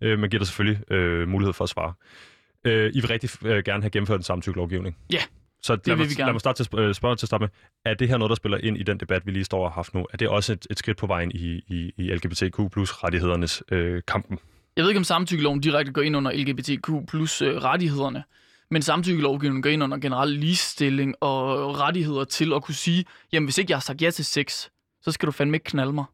øh, men giver dig selvfølgelig øh, mulighed for at svare. Øh, I vil rigtig øh, gerne have gennemført en samtykkelovgivning. Ja. Yeah. Så det lad, mig, lad mig starte til øh, spørge til at starte med. Er det her noget, der spiller ind i den debat, vi lige står og har haft nu? Er det også et, et skridt på vejen i, i, i LGBTQ plus rettighedernes øh, kampen? Jeg ved ikke, om samtykkeloven direkte går ind under LGBTQ plus øh, rettighederne, men samtykkelovgivningen går ind under generel ligestilling og rettigheder til at kunne sige, jamen hvis ikke jeg har sagt ja til sex, så skal du fandme ikke knalde mig.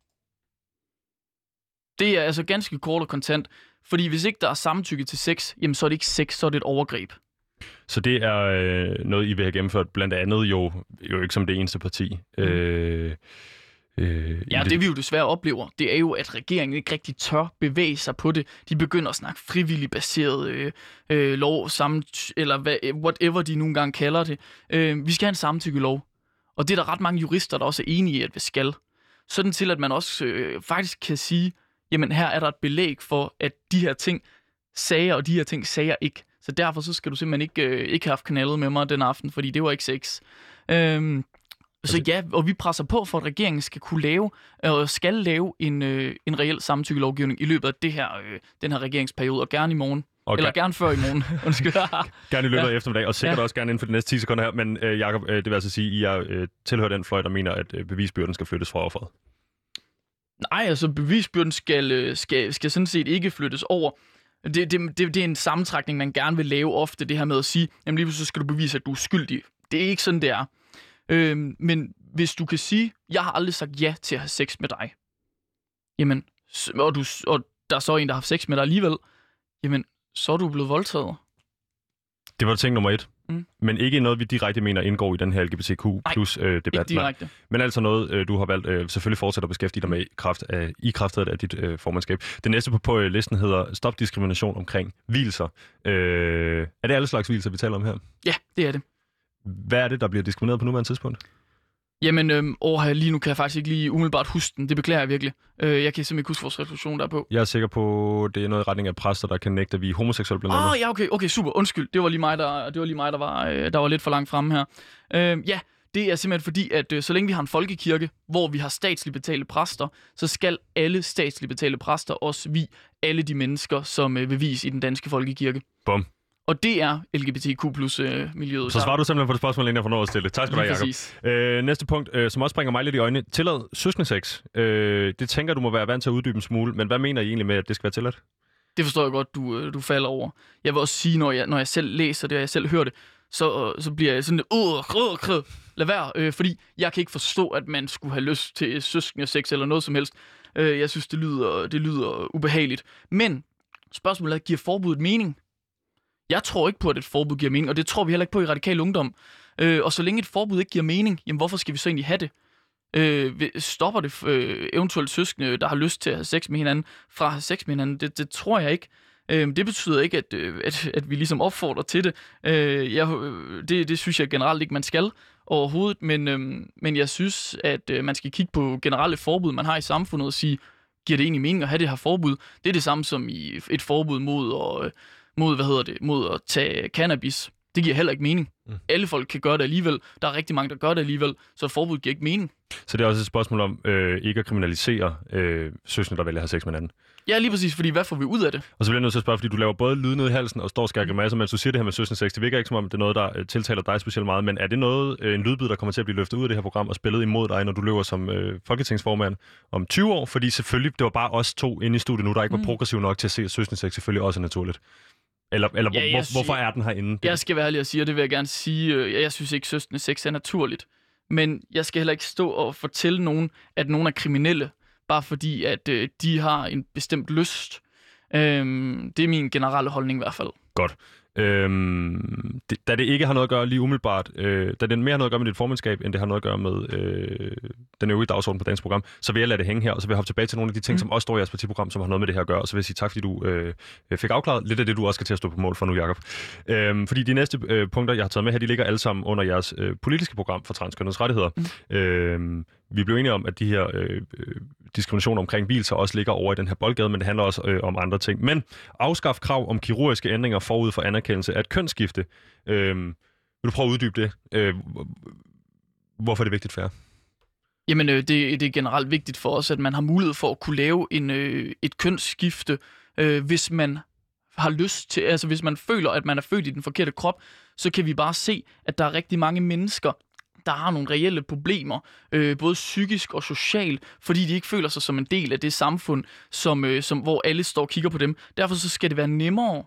Det er altså ganske kort og kontant, fordi hvis ikke der er samtykke til sex, jamen så er det ikke sex, så er det et overgreb. Så det er øh, noget, I vil have gennemført, blandt andet jo, jo ikke som det eneste parti. Mm. Øh, øh, ja, det... det vi jo desværre oplever, det er jo, at regeringen ikke rigtig tør bevæge sig på det. De begynder at snakke frivilligt baseret øh, øh, lov, sammen, eller hvad, whatever de nogle gange kalder det. Øh, vi skal have en samtykkelov. Og det er der ret mange jurister, der også er enige i, at vi skal. Sådan til, at man også øh, faktisk kan sige, jamen her er der et belæg for, at de her ting sager, og de her ting sager ikke. Så derfor så skal du simpelthen ikke, øh, ikke have knaldet med mig den aften, fordi det var ikke sex. Øhm, så altså- ja, og vi presser på for, at regeringen skal kunne lave, øh, skal lave en, øh, en reel samtykkelovgivning i løbet af det her, øh, den her regeringsperiode, og gerne i morgen. Okay. Eller gerne før i morgen. Undskyld. gerne i løbet af ja. eftermiddag, og sikkert ja. også gerne inden for de næste 10 sekunder her. Men øh, Jacob, øh, det vil altså sige, at I er, øh, tilhører den fløj, der mener, at øh, bevisbyrden skal flyttes fra offeret. Nej, altså bevisbyrden skal, øh, skal, skal sådan set ikke flyttes over. Det, det, det, det er en sammentrækning, man gerne vil lave ofte, det her med at sige, jamen lige så skal du bevise, at du er skyldig. Det er ikke sådan, det er. Øhm, men hvis du kan sige, jeg har aldrig sagt ja til at have sex med dig, jamen, og, du, og der er så en, der har haft sex med dig alligevel, jamen, så er du blevet voldtaget. Det var ting nummer et. Mm. Men ikke noget, vi direkte mener indgår i den her LGBTQ plus øh, debat. Ikke direkte. Men altså noget, øh, du har valgt øh, selvfølgelig fortsætte at beskæftige dig med i kraft af, i kraft af dit øh, formandskab. Det næste på, på øh, listen hedder Stop diskrimination omkring hvilser. Øh, er det alle slags hvilser, vi taler om her? Ja, det er det. Hvad er det, der bliver diskrimineret på nuværende tidspunkt? Jamen, øhm, åh, lige nu kan jeg faktisk ikke lige umiddelbart huske den. Det beklager jeg virkelig. Øh, jeg kan simpelthen ikke huske vores resolution derpå. Jeg er sikker på, det er noget i retning af præster, der kan nægte, at vi er homoseksuelle blandt andet. Åh, oh, ja, okay, okay, super. Undskyld. Det var lige mig, der, det var, lige mig, der, var, øh, der var lidt for langt fremme her. Øh, ja, det er simpelthen fordi, at øh, så længe vi har en folkekirke, hvor vi har statsligt betalte præster, så skal alle statsligt betalte præster også vi alle de mennesker, som øh, vil vise i den danske folkekirke. Bum. Og det er LGBTQ plus øh, miljøet. Så svarer du simpelthen på det spørgsmål, inden jeg får noget at stille. Tak skal du have, Jacob. Øh, næste punkt, øh, som også springer mig lidt i øjnene. Tillad søskendesex. Øh, det tænker du må være vant til at uddybe en smule, men hvad mener I egentlig med, at det skal være tilladt? Det forstår jeg godt, du, øh, du falder over. Jeg vil også sige, når jeg, når jeg selv læser det, og jeg selv hører det, så, øh, så bliver jeg sådan lidt, uh, uh, uh, lad være, øh, fordi jeg kan ikke forstå, at man skulle have lyst til søskende sex eller noget som helst. Øh, jeg synes, det lyder, det lyder ubehageligt. Men spørgsmålet er, giver forbuddet mening? Jeg tror ikke på, at et forbud giver mening, og det tror vi heller ikke på i radikal ungdom. Øh, og så længe et forbud ikke giver mening, jamen hvorfor skal vi så egentlig have det? Øh, stopper det øh, eventuelt søskende, der har lyst til at have sex med hinanden, fra at have sex med hinanden? Det, det tror jeg ikke. Øh, det betyder ikke, at, øh, at, at vi ligesom opfordrer til det. Øh, jeg, øh, det. Det synes jeg generelt ikke, man skal overhovedet, men, øh, men jeg synes, at øh, man skal kigge på generelle forbud, man har i samfundet og sige, giver det egentlig mening at have det her forbud? Det er det samme som i et forbud mod at, øh, mod, hvad hedder det, mod at tage cannabis. Det giver heller ikke mening. Mm. Mm. Alle folk kan gøre det alligevel. Der er rigtig mange, der gør det alligevel, så et forbud giver ikke mening. Så det er også et spørgsmål om øh, ikke at kriminalisere øh, søskende, der vælger at have sex med hinanden. Ja, lige præcis, fordi hvad får vi ud af det? Og så bliver jeg nødt til at spørge, fordi du laver både lyd ned i halsen og står og skærer grimasser, mens du siger det her med søskende sex. Det virker ikke som om, det er noget, der øh, tiltaler dig specielt meget, men er det noget, øh, en lydbid, der kommer til at blive løftet ud af det her program og spillet imod dig, når du løber som øh, folketingsformand om 20 år? Fordi selvfølgelig, det var bare os to inde i studiet nu, der ikke var Mm. progressiv nok til at se, at søskende sex selvfølgelig også er naturligt. Eller, eller Ja, hvor, siger- hvorfor er den herinde? Det- Jeg skal være ærlig og sige, og det vil jeg gerne sige, øh, jeg synes ikke, søstende sex er naturligt. Men jeg skal heller ikke stå og fortælle nogen, at nogen er kriminelle, bare fordi, at øh, de har en bestemt lyst. Øhm, det er min generelle holdning i hvert fald. Øhm, det, da det ikke har noget at gøre lige umiddelbart, øh, da det mere har noget at gøre med dit formandskab, end det har noget at gøre med øh, den øvrige dagsorden på dagens program, så vil jeg lade det hænge her, og så vil jeg hoppe tilbage til nogle af de ting, mm. Som også står i jeres partiprogram, som har noget med det her at gøre, og så vil jeg sige tak, fordi du øh, fik afklaret lidt af det, du også skal til at stå på mål for nu, Jacob. Øhm, fordi de næste øh, punkter, jeg har taget med her, de ligger alle sammen under jeres øh, politiske program for transkønnedes rettigheder. Mm. Øhm, vi blev enige om, at de her øh, øh diskriminationer omkring hvilser så også ligger over i den her boldgade, men det handler også øh, om andre ting. Men afskaf krav om kirurgiske ændringer forud for anerkendelse af et kønsskifte. Øh, vil du prøve at uddybe det? Øh, hvorfor er det vigtigt for jer? Jamen, øh, det, det er generelt vigtigt for os, at man har mulighed for at kunne lave en, øh, et kønsskifte, øh, hvis man har lyst til, altså hvis man føler, at man er født i den forkerte krop, så kan vi bare se, at der er rigtig mange mennesker, der har nogle reelle problemer, øh, både psykisk og socialt, fordi de ikke føler sig som en del af det samfund, som, øh, som, hvor alle står og kigger på dem. Derfor så skal det være nemmere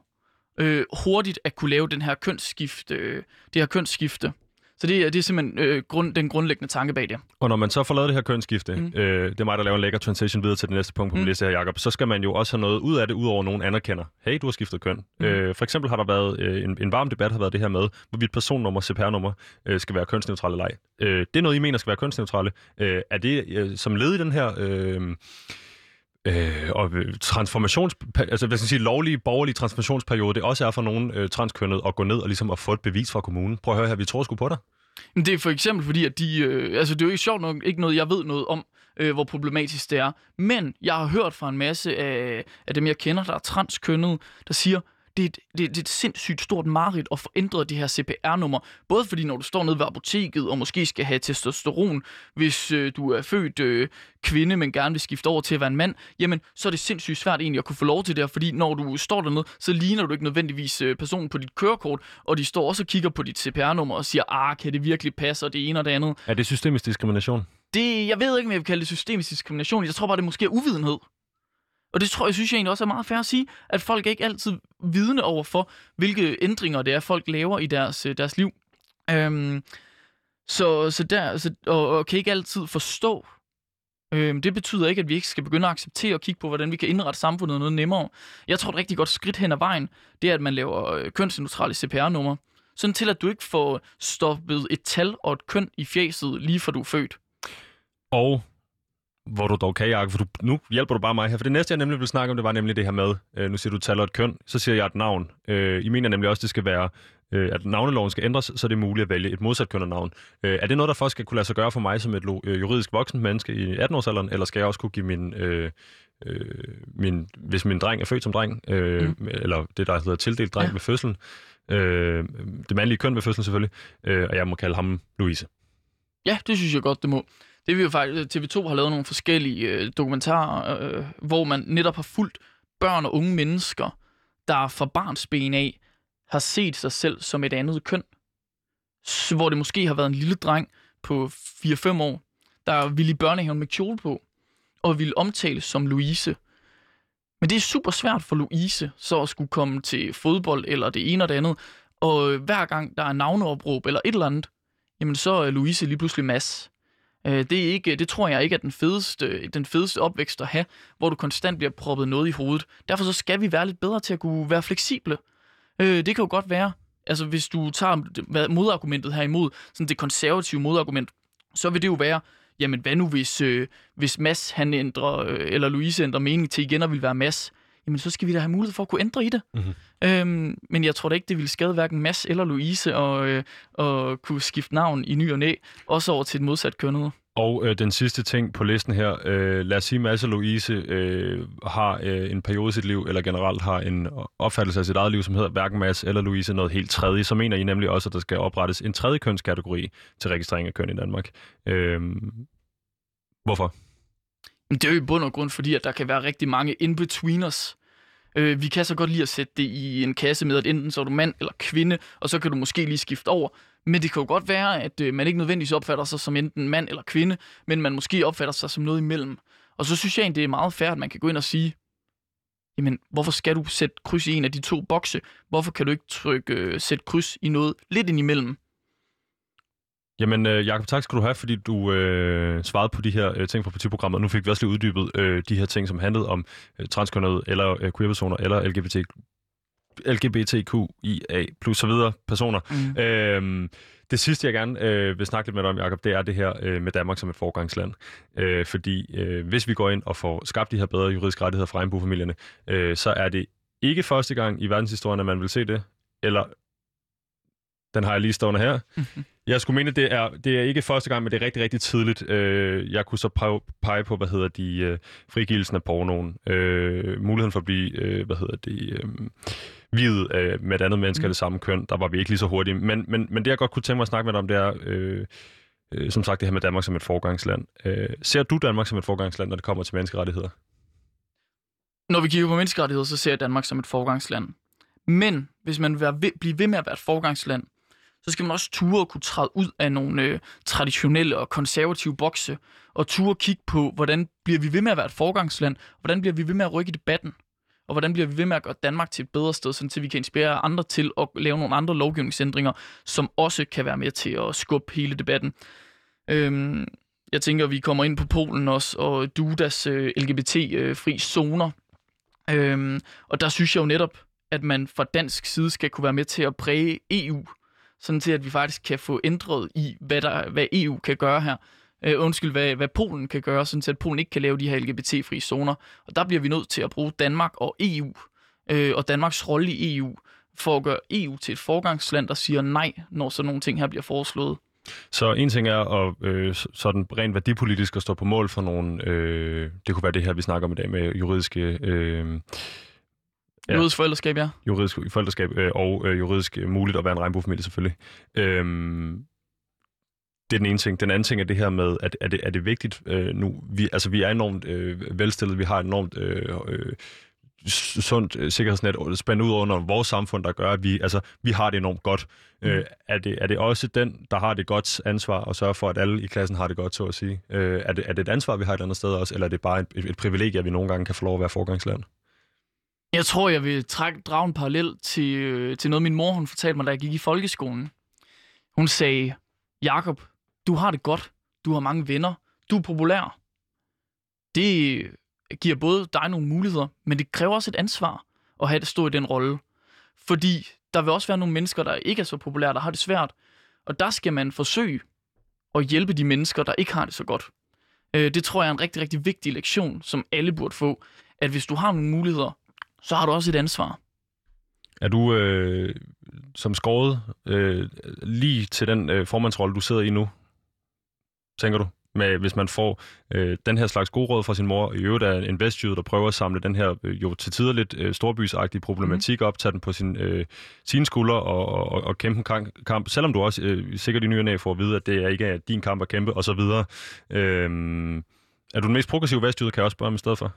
øh, hurtigt at kunne lave den her kønsskifte, øh, det her kønsskifte. Så det, er- det er simpelthen øh, grund, den grundlæggende tanke bag det. Og når man så får lavet det her kønsskifte, mm. Øh, det er mig, der laver en lækker transition videre til det næste punkt på min Mm. liste her, Jacob, så skal man jo også have noget ud af det, udover at nogen anerkender, hey, du har skiftet køn. Mm. Øh, for eksempel har der været øh, en, en varm debat, har været det her med, hvorvidt personnummer, CPR-nummer, øh, skal være kønsneutrale eller ej. Øh, det er noget, I mener skal være kønsneutrale. Øh, er det øh, som led i den her... Øh, Øh, og øh, transformations, altså hvad skal jeg sige, lovlige borgerlige transformationsperiode, det også er for nogle øh, transkønnede at gå ned og ligesom at få et bevis fra kommunen. Prøv at høre her, vi tror sgu på dig. Men det er for eksempel fordi, at de... Øh, altså, det er jo ikke sjovt nok ikke noget, jeg ved noget om, øh, hvor problematisk det er. Men jeg har hørt fra en masse af, af dem, jeg kender, der er transkønnede, der siger, det er, et, det, er- det er et sindssygt stort mareridt at få ændret de her CPR-nummer. Både fordi, når du står nede ved apoteket og måske skal have testosteron, hvis øh, du er født øh, kvinde, men gerne vil skifte over til at være en mand, jamen, så er det sindssygt svært egentlig at kunne få lov til det her, fordi når du står dernede, så ligner du ikke nødvendigvis øh, personen på dit kørekort, og de står også og kigger på dit CPR-nummer og siger, ah, kan det virkelig passe, og det ene og det andet. Er det systemisk diskrimination? Det, jeg ved ikke, om jeg vil kalde det systemisk diskrimination. Jeg tror bare, det måske er uvidenhed. Og det tror jeg, synes jeg egentlig også er meget fair at sige, at folk er ikke altid vidne over for, hvilke ændringer det er, folk laver i deres, øh, deres liv. Øhm, så, så der, så, og, og kan ikke altid forstå. Øhm, det betyder ikke, at vi ikke skal begynde at acceptere og kigge på, hvordan vi kan indrette samfundet noget nemmere. Jeg tror, et rigtig godt skridt hen ad vejen, det er, at man laver øh, kønsneutrale CPR-numre. Sådan til, at du ikke får stoppet et tal og et køn i fjeset, lige fra du er født. Og hvor du dog kan, Jacob, for du, nu hjælper du bare mig her. For det næste, jeg nemlig vil snakke om, det var nemlig det her med, øh, nu siger du tal og et køn, så siger jeg et navn. Øh, I mener nemlig også, det skal være, øh, at navneloven skal ændres, så det er muligt at vælge et modsat køn navn. Øh, er det noget, der først skal kunne lade sig gøre for mig som et lo- øh, juridisk voksen menneske i 18-årsalderen, eller skal jeg også kunne give min... Øh, øh, min, hvis min dreng er født som dreng, øh, mm. eller det, der hedder tildelt dreng. Ja. ved fødslen, øh, det mandlige køn ved fødslen selvfølgelig, øh, og jeg må kalde ham Louise. Ja, det synes jeg godt, det må. Det vi jo faktisk, øh, TV2 har lavet nogle forskellige øh, dokumentarer, øh, hvor man netop har fulgt børn og unge mennesker, der fra barns ben af har set sig selv som et andet køn. Hvor det måske har været en lille dreng på 4-5 år, der ville i børnehaven med kjole på, og ville omtales som Louise. Men det er super svært for Louise så at skulle komme til fodbold eller det ene og det andet. Og hver gang der er navneopråb eller et eller andet, jamen så er Louise lige pludselig Mads. Øh, Det, er ikke, det tror jeg ikke er den fedeste, den fedeste opvækst at have, hvor du konstant bliver proppet noget i hovedet. Derfor så skal vi være lidt bedre til at kunne være fleksible. Øh, det kan jo godt være, altså hvis du tager modargumentet her imod, sådan det konservative modargument, så vil det jo være, jamen hvad nu hvis, øh, hvis Mads han ændrer, øh, eller Louise ændrer mening til igen og vil være Mads, jamen så skal vi da have mulighed for at kunne ændre i det. Mhm. Øhm, men jeg tror da ikke, det ville skade hverken Mads eller Louise at, øh, at kunne skifte navn i ny og næ, også over til et modsat kønnet. Og øh, den sidste ting på listen her. Øh, lad os sige, at Mads og Louise øh, har øh, en periode i sit liv, eller generelt har en opfattelse af sit eget liv, som hedder hverken Mads eller Louise noget helt tredje. Så mener I nemlig også, at der skal oprettes en tredje kønskategori til registrering af køn i Danmark. Øh, hvorfor? Det er jo i bund og grund, fordi at der kan være rigtig mange in-betweeners. Øh, vi kan så godt lide at sætte det i en kasse med, at enten så er du mand eller kvinde, og så kan du måske lige skifte over. Men det kan jo godt være, at øh, man ikke nødvendigvis opfatter sig som enten mand eller kvinde, men man måske opfatter sig som noget imellem. Og så synes jeg egentlig, det er meget fair, at man kan gå ind og sige, jamen, hvorfor skal du sætte kryds i en af de to bokse? Hvorfor kan du ikke trykke øh, sæt kryds i noget lidt ind imellem? Jamen, øh, Jacob, tak skal du have, fordi du øh, svarede på de her øh, ting fra partiprogrammet. Nu fik vi også lige uddybet øh, de her ting, som handlede om øh, transkønnede eller øh, queer-personer eller LGBT, LGBTQIA plus så videre personer. Mm. Øhm, det sidste, jeg gerne øh, vil snakke lidt med dig om, Jacob, det er det her øh, med Danmark som et forgangsland. Øh, fordi øh, hvis vi går ind og får skabt de her bedre juridiske rettigheder for regnbuefamilierne, øh, så er det ikke første gang i verdenshistorien, at man vil se det. Eller, den har jeg lige stående her. Jeg skulle mene, det er, det er ikke første gang, men det er rigtig, rigtig tidligt. Øh, jeg kunne så pege, på, hvad hedder de, øh, frigivelsen af pornoen. Øh, muligheden for at blive, øh, hvad hedder det, øh, videt øh, med et andet menneske af det samme køn. Der var vi ikke lige så hurtige. Men, men, men det, jeg godt kunne tænke mig at snakke med dig om, det er, øh, øh, som sagt, det her med Danmark som et forgangsland. Øh, ser du Danmark som et forgangsland, når det kommer til menneskerettigheder? Når vi kigger på menneskerettigheder, så ser jeg Danmark som et forgangsland. Men hvis man vil blive ved med at være et forgangsland, så skal man også ture og kunne træde ud af nogle øh, traditionelle og konservative bokse, og ture og kigge på, hvordan bliver vi ved med at være et forgangsland, hvordan bliver vi ved med at rykke i debatten, og hvordan bliver vi ved med at gøre Danmark til et bedre sted, sådan til vi kan inspirere andre til at lave nogle andre lovgivningsændringer, som også kan være med til at skubbe hele debatten. Øhm, jeg tænker, at vi kommer ind på Polen også, og Dudas øh, LGBT-fri øh, zoner. Øhm, og der synes jeg jo netop, at man fra dansk side skal kunne være med til at præge EU, sådan til at vi faktisk kan få ændret i, hvad, der, hvad EU kan gøre her. Øh, undskyld, hvad, hvad Polen kan gøre, sådan til at Polen ikke kan lave de her LGBT-fri zoner. Og der bliver vi nødt til at bruge Danmark og EU, øh, og Danmarks rolle i EU, for at gøre EU til et forgangsland, der siger nej, når sådan nogle ting her bliver foreslået. Så en ting er at øh, sådan rent værdipolitisk at stå på mål for nogle, øh, det kunne være det her, vi snakker om i dag med juridiske, øh, Juridisk forældreskab, ja. juridisk forældreskab øh, og øh, juridisk øh, muligt at være en regnbuefamilie selvfølgelig. Øhm, det er den ene ting. Den anden ting er det her med, at er det, er det vigtigt øh, nu? Vi, altså, vi er enormt øh, velstillet, vi har enormt øh, øh, sundt øh, sikkerhedsnet spændt ud under vores samfund, der gør, at vi, altså, vi har det enormt godt. Mm. Øh, er, det, er det også den, der har det godt ansvar at sørge for, at alle i klassen har det godt, så at sige? Øh, er, det, er det et ansvar, vi har et andet sted også, eller er det bare et, et, et privilegie, at vi nogle gange kan få lov at være forgangsland? Jeg tror, jeg vil trække, drage en parallel til, øh, til noget, min mor hun fortalte mig, da jeg gik i folkeskolen. Hun sagde, Jakob, du har det godt. Du har mange venner. Du er populær. Det øh, giver både dig nogle muligheder, men det kræver også et ansvar at have det stå i den rolle. Fordi der vil også være nogle mennesker, der ikke er så populære, der har det svært. Og der skal man forsøge at hjælpe de mennesker, der ikke har det så godt. Øh, det tror jeg er en rigtig, rigtig vigtig lektion, som alle burde få. At hvis du har nogle muligheder, så har du også et ansvar. Er du øh, som skåret øh, lige til den øh, formandsrolle, du sidder i nu, tænker du? Med, hvis man får øh, den her slags gode råd fra sin mor, i øvrigt er en vestjyde, der prøver at samle den her øh, jo til tider lidt øh, storbysagtige problematik op, tage den på sin, øh, sine skuldre og, og, og kæmpe en kamp, kamp, selvom du også øh, sikkert i ny og får at vide, at det er ikke er din kamp at kæmpe, og så videre. Øh, er du den mest progressive vestjyde, kan jeg også spørge om i stedet for?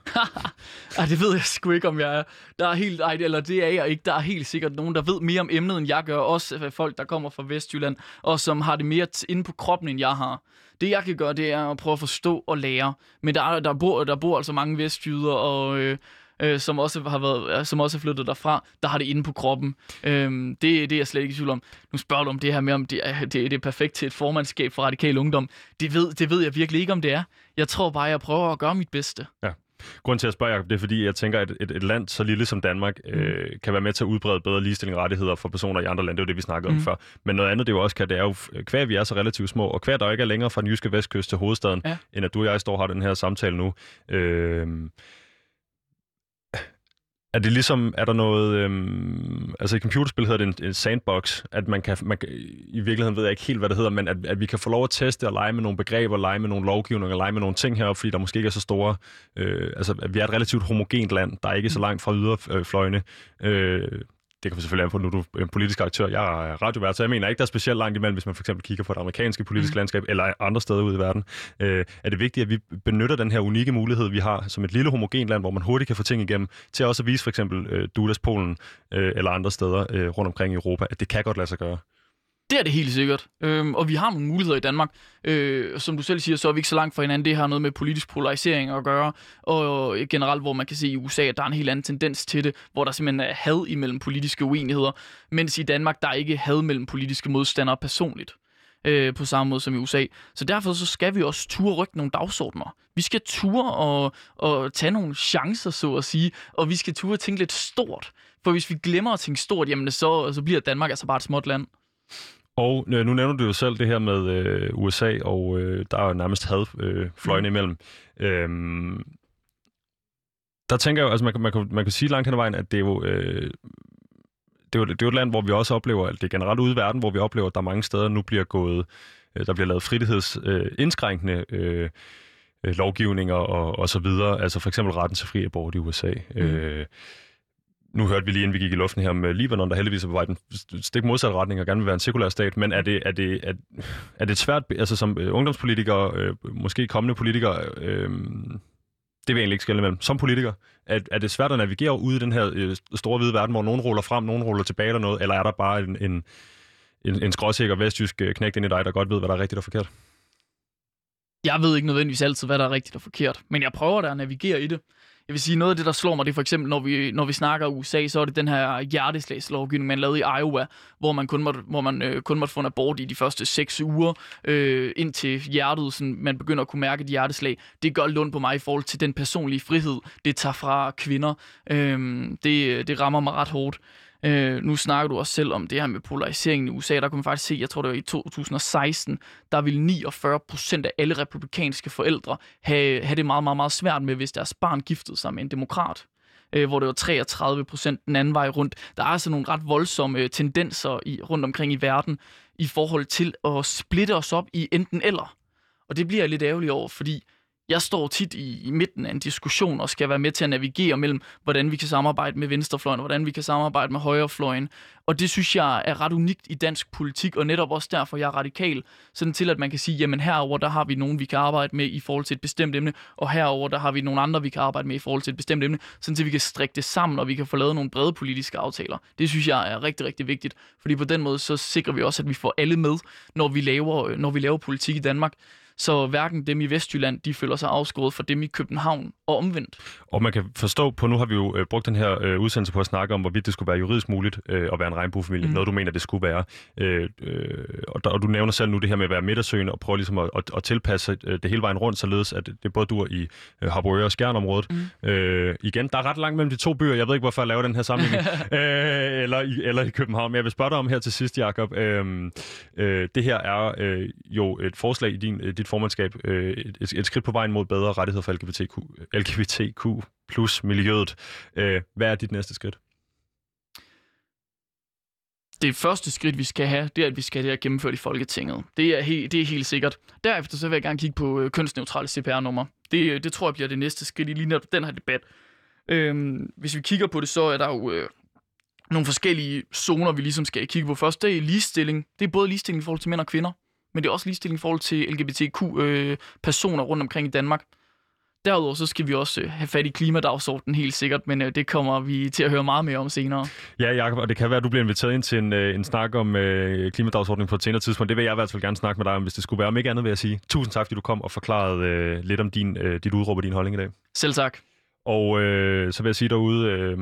Ej, det ved jeg sgu ikke, om jeg er. Der er helt, ej, eller det er jeg ikke. Der er helt sikkert nogen, der ved mere om emnet, end jeg gør. Også øh, folk, der kommer fra Vestjylland, og som har det mere inde på kroppen, end jeg har. Det, jeg kan gøre, det er at prøve at forstå og lære. Men der, er, der, bor, der bor altså mange vestjyder, og... Øh, øh, som også har været, som også er flyttet derfra, der har det inde på kroppen. Øhm, det, det er jeg slet ikke i tvivl om. Nu spørger du om det her med, om det er, det, det er perfekt til et formandskab for radikal ungdom. Det ved, det ved jeg virkelig ikke, om det er. Jeg tror bare, jeg prøver at gøre mit bedste. Ja. Grunden til at spørge, Jacob, det er fordi, jeg tænker, at et, et land så lille som Danmark øh, kan være med til at udbrede bedre ligestilling og rettigheder for personer i andre lande. Det er jo det, vi snakkede mm. om før. Men noget andet, det jo også kan, det er jo, kvæg vi er så relativt små, og kvæg der ikke er længere fra den jyske vestkyst til hovedstaden, ja. end at du og jeg står og har den her samtale nu. Øh, er det ligesom, er der noget, øhm, altså i computerspil hedder det en, en sandbox, at man kan, man kan, i virkeligheden ved jeg ikke helt, hvad det hedder, men at, at vi kan få lov at teste og lege med nogle begreber, lege med nogle lovgivninger, lege med nogle ting heroppe, fordi der måske ikke er så store, øh, altså at vi er et relativt homogent land, der er ikke så langt fra yderfløjene. Øh, det kan selvfølgelig an på, nu er du en politisk aktør. Jeg er radiovært, så jeg mener ikke, der er specielt langt imellem, hvis man for eksempel kigger på det amerikanske politiske mm. landskab, eller andre steder ude i verden. Øh, er det vigtigt, at vi benytter den her unikke mulighed, vi har som et lille homogen land, hvor man hurtigt kan få ting igennem, til også at vise for eksempel øh, Dudas Polen øh, eller andre steder øh, rundt omkring i Europa, at det kan godt lade sig gøre. Det er det helt sikkert. Øhm, og vi har nogle muligheder i Danmark. Øh, som du selv siger, så er vi ikke så langt fra hinanden. Det har noget med politisk polarisering at gøre. Og generelt, hvor man kan se i USA, at der er en helt anden tendens til det, hvor der simpelthen er had imellem politiske uenigheder. Mens i Danmark, der er ikke had mellem politiske modstandere personligt. Øh, på samme måde som i USA. Så derfor så skal vi også ture rykke nogle dagsordner. Vi skal ture og, og tage nogle chancer, så at sige. Og vi skal ture tænke lidt stort. For hvis vi glemmer at tænke stort, jamen så, så bliver Danmark altså bare et småt land. Og øh, nu nævner du jo selv det her med øh, USA, og øh, der er jo nærmest had øh, fløjene mm. imellem. Øhm, der tænker jeg jo, altså man, man, kan, man kan sige langt hen ad vejen, at det er jo... Øh, det er, jo, det er jo et land, hvor vi også oplever, at det er generelt ude i verden, hvor vi oplever, at der mange steder nu bliver gået, øh, der bliver lavet frihedsindskrænkende øh, øh, lovgivninger og, og så videre. Altså for eksempel retten til fri abort i USA. Mm. Øh, nu hørte vi lige, inden vi gik i luften her med Libanon, der heldigvis er på vej den stik modsatte retning og gerne vil være en sekulær stat, men er det, er det, er, er det svært, altså som øh, ungdomspolitiker, øh, måske kommende politiker, øh, det vil jeg egentlig ikke skille mellem, som politiker, er, er det svært at navigere ude i den her øh, store hvide verden, hvor nogen ruller frem, nogen ruller tilbage eller noget, eller er der bare en, en, en, en skråsikker vestjysk øh, knægt ind i dig, der godt ved, hvad der er rigtigt og forkert? Jeg ved ikke nødvendigvis altid, hvad der er rigtigt og forkert, men jeg prøver da at navigere i det. Jeg vil sige, noget af det, der slår mig, det er for eksempel, når vi, når vi snakker USA, så er det den her hjerteslagslovgivning, man lavede i Iowa, hvor man kun måtte, hvor man, øh, kun måtte få en abort i de første seks uger, øh, indtil hjertet, sådan, man begynder at kunne mærke et hjerteslag. Det gør lund på mig i forhold til den personlige frihed, det tager fra kvinder. Øh, det, det rammer mig ret hårdt. Øh, nu snakker du også selv om det her med polariseringen i USA. Der kunne man faktisk se, jeg tror det var i 2016, der ville 49 procent af alle republikanske forældre have, have det meget, meget, meget svært med, hvis deres barn giftede sig med en demokrat øh, hvor det var 33 procent den anden vej rundt. Der er altså nogle ret voldsomme øh, tendenser i, rundt omkring i verden i forhold til at splitte os op i enten eller. Og det bliver jeg lidt ærgerlig over, fordi jeg står tit i, i midten af en diskussion og skal være med til at navigere mellem, hvordan vi kan samarbejde med venstrefløjen, og hvordan vi kan samarbejde med højrefløjen. Og det synes jeg er ret unikt i dansk politik, og netop også derfor, jeg er radikal, sådan til at man kan sige, jamen herover der har vi nogen, vi kan arbejde med i forhold til et bestemt emne, og herover der har vi nogle andre, vi kan arbejde med i forhold til et bestemt emne, sådan til vi kan strikke det sammen, og vi kan få lavet nogle brede politiske aftaler. Det synes jeg er rigtig, rigtig vigtigt, fordi på den måde så sikrer vi også, at vi får alle med, når vi laver, når vi laver politik i Danmark. Så hverken dem i Vestjylland, de føler sig afskåret for dem i København og omvendt. Og man kan forstå på, nu har vi jo øh, brugt den her øh, udsendelse på at snakke om, hvorvidt det skulle være juridisk muligt øh, at være en regnbuefamilie. Mm. Noget, du mener, det skulle være. Øh, øh, og, der, og du nævner selv nu det her med at være midtersøgende og prøve ligesom at, at, at tilpasse øh, det hele vejen rundt, således at det både dur i øh, Harboøre og Skjernområdet. Mm. Øh, igen, der er ret langt mellem de to byer. Jeg ved ikke, hvorfor jeg laver den her sammenligning. øh, eller, i, eller i København. Men jeg vil spørge dig om her til sidst, Jacob. Øh, øh, det her er øh, jo et forslag i din, dit formandskab øh, et, et skridt på vejen mod bedre rettigheder for LGBTQ, LGBTQ plus miljøet. Øh, hvad er dit næste skridt? det første skridt, vi skal have, det er, at vi skal have det her gennemført i Folketinget. Det er, he- det er helt sikkert. Derefter så vil jeg gerne kigge på øh, kønsneutrale CPR-nummer. Det, øh, det tror jeg bliver det næste skridt i lige den her debat. Øhm, hvis vi kigger på det, så er der jo øh, nogle forskellige zoner, vi ligesom skal kigge på. Først det er ligestilling. Det er både ligestilling i forhold til mænd og kvinder men det er også ligestilling i forhold til LGBTQ-personer øh, rundt omkring i Danmark. Derudover så skal vi også øh, have fat i klimadagsordenen helt sikkert, men øh, det kommer vi til at høre meget mere om senere. Ja, Jacob, og det kan være, at du bliver inviteret ind til en, øh, en snak om øh, klimadagsordningen på et senere tidspunkt. Det vil jeg i hvert fald gerne snakke med dig om, hvis det skulle være. Om ikke andet vil jeg sige tusind tak, fordi du kom og forklarede øh, lidt om din, øh, dit udråb og din holdning i dag. Selv tak. Og øh, så vil jeg sige derude, øh,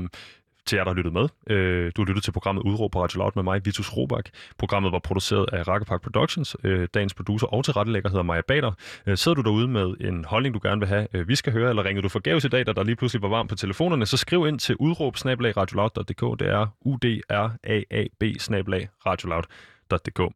til jer, der har lyttet med. Øh, du har lyttet til programmet Udråb på Radio Loud med mig, Vitus Robak. Programmet var produceret af Rakkepark Productions. Øh, dagens producer og tilrettelægger hedder Maja Bader. Øh, sidder du derude med en holdning, du gerne vil have, øh, vi skal høre, eller ringede du forgæves i dag, da der lige pludselig var varmt på telefonerne, så skriv ind til udråb Det er u d r a a b radioloud.dk.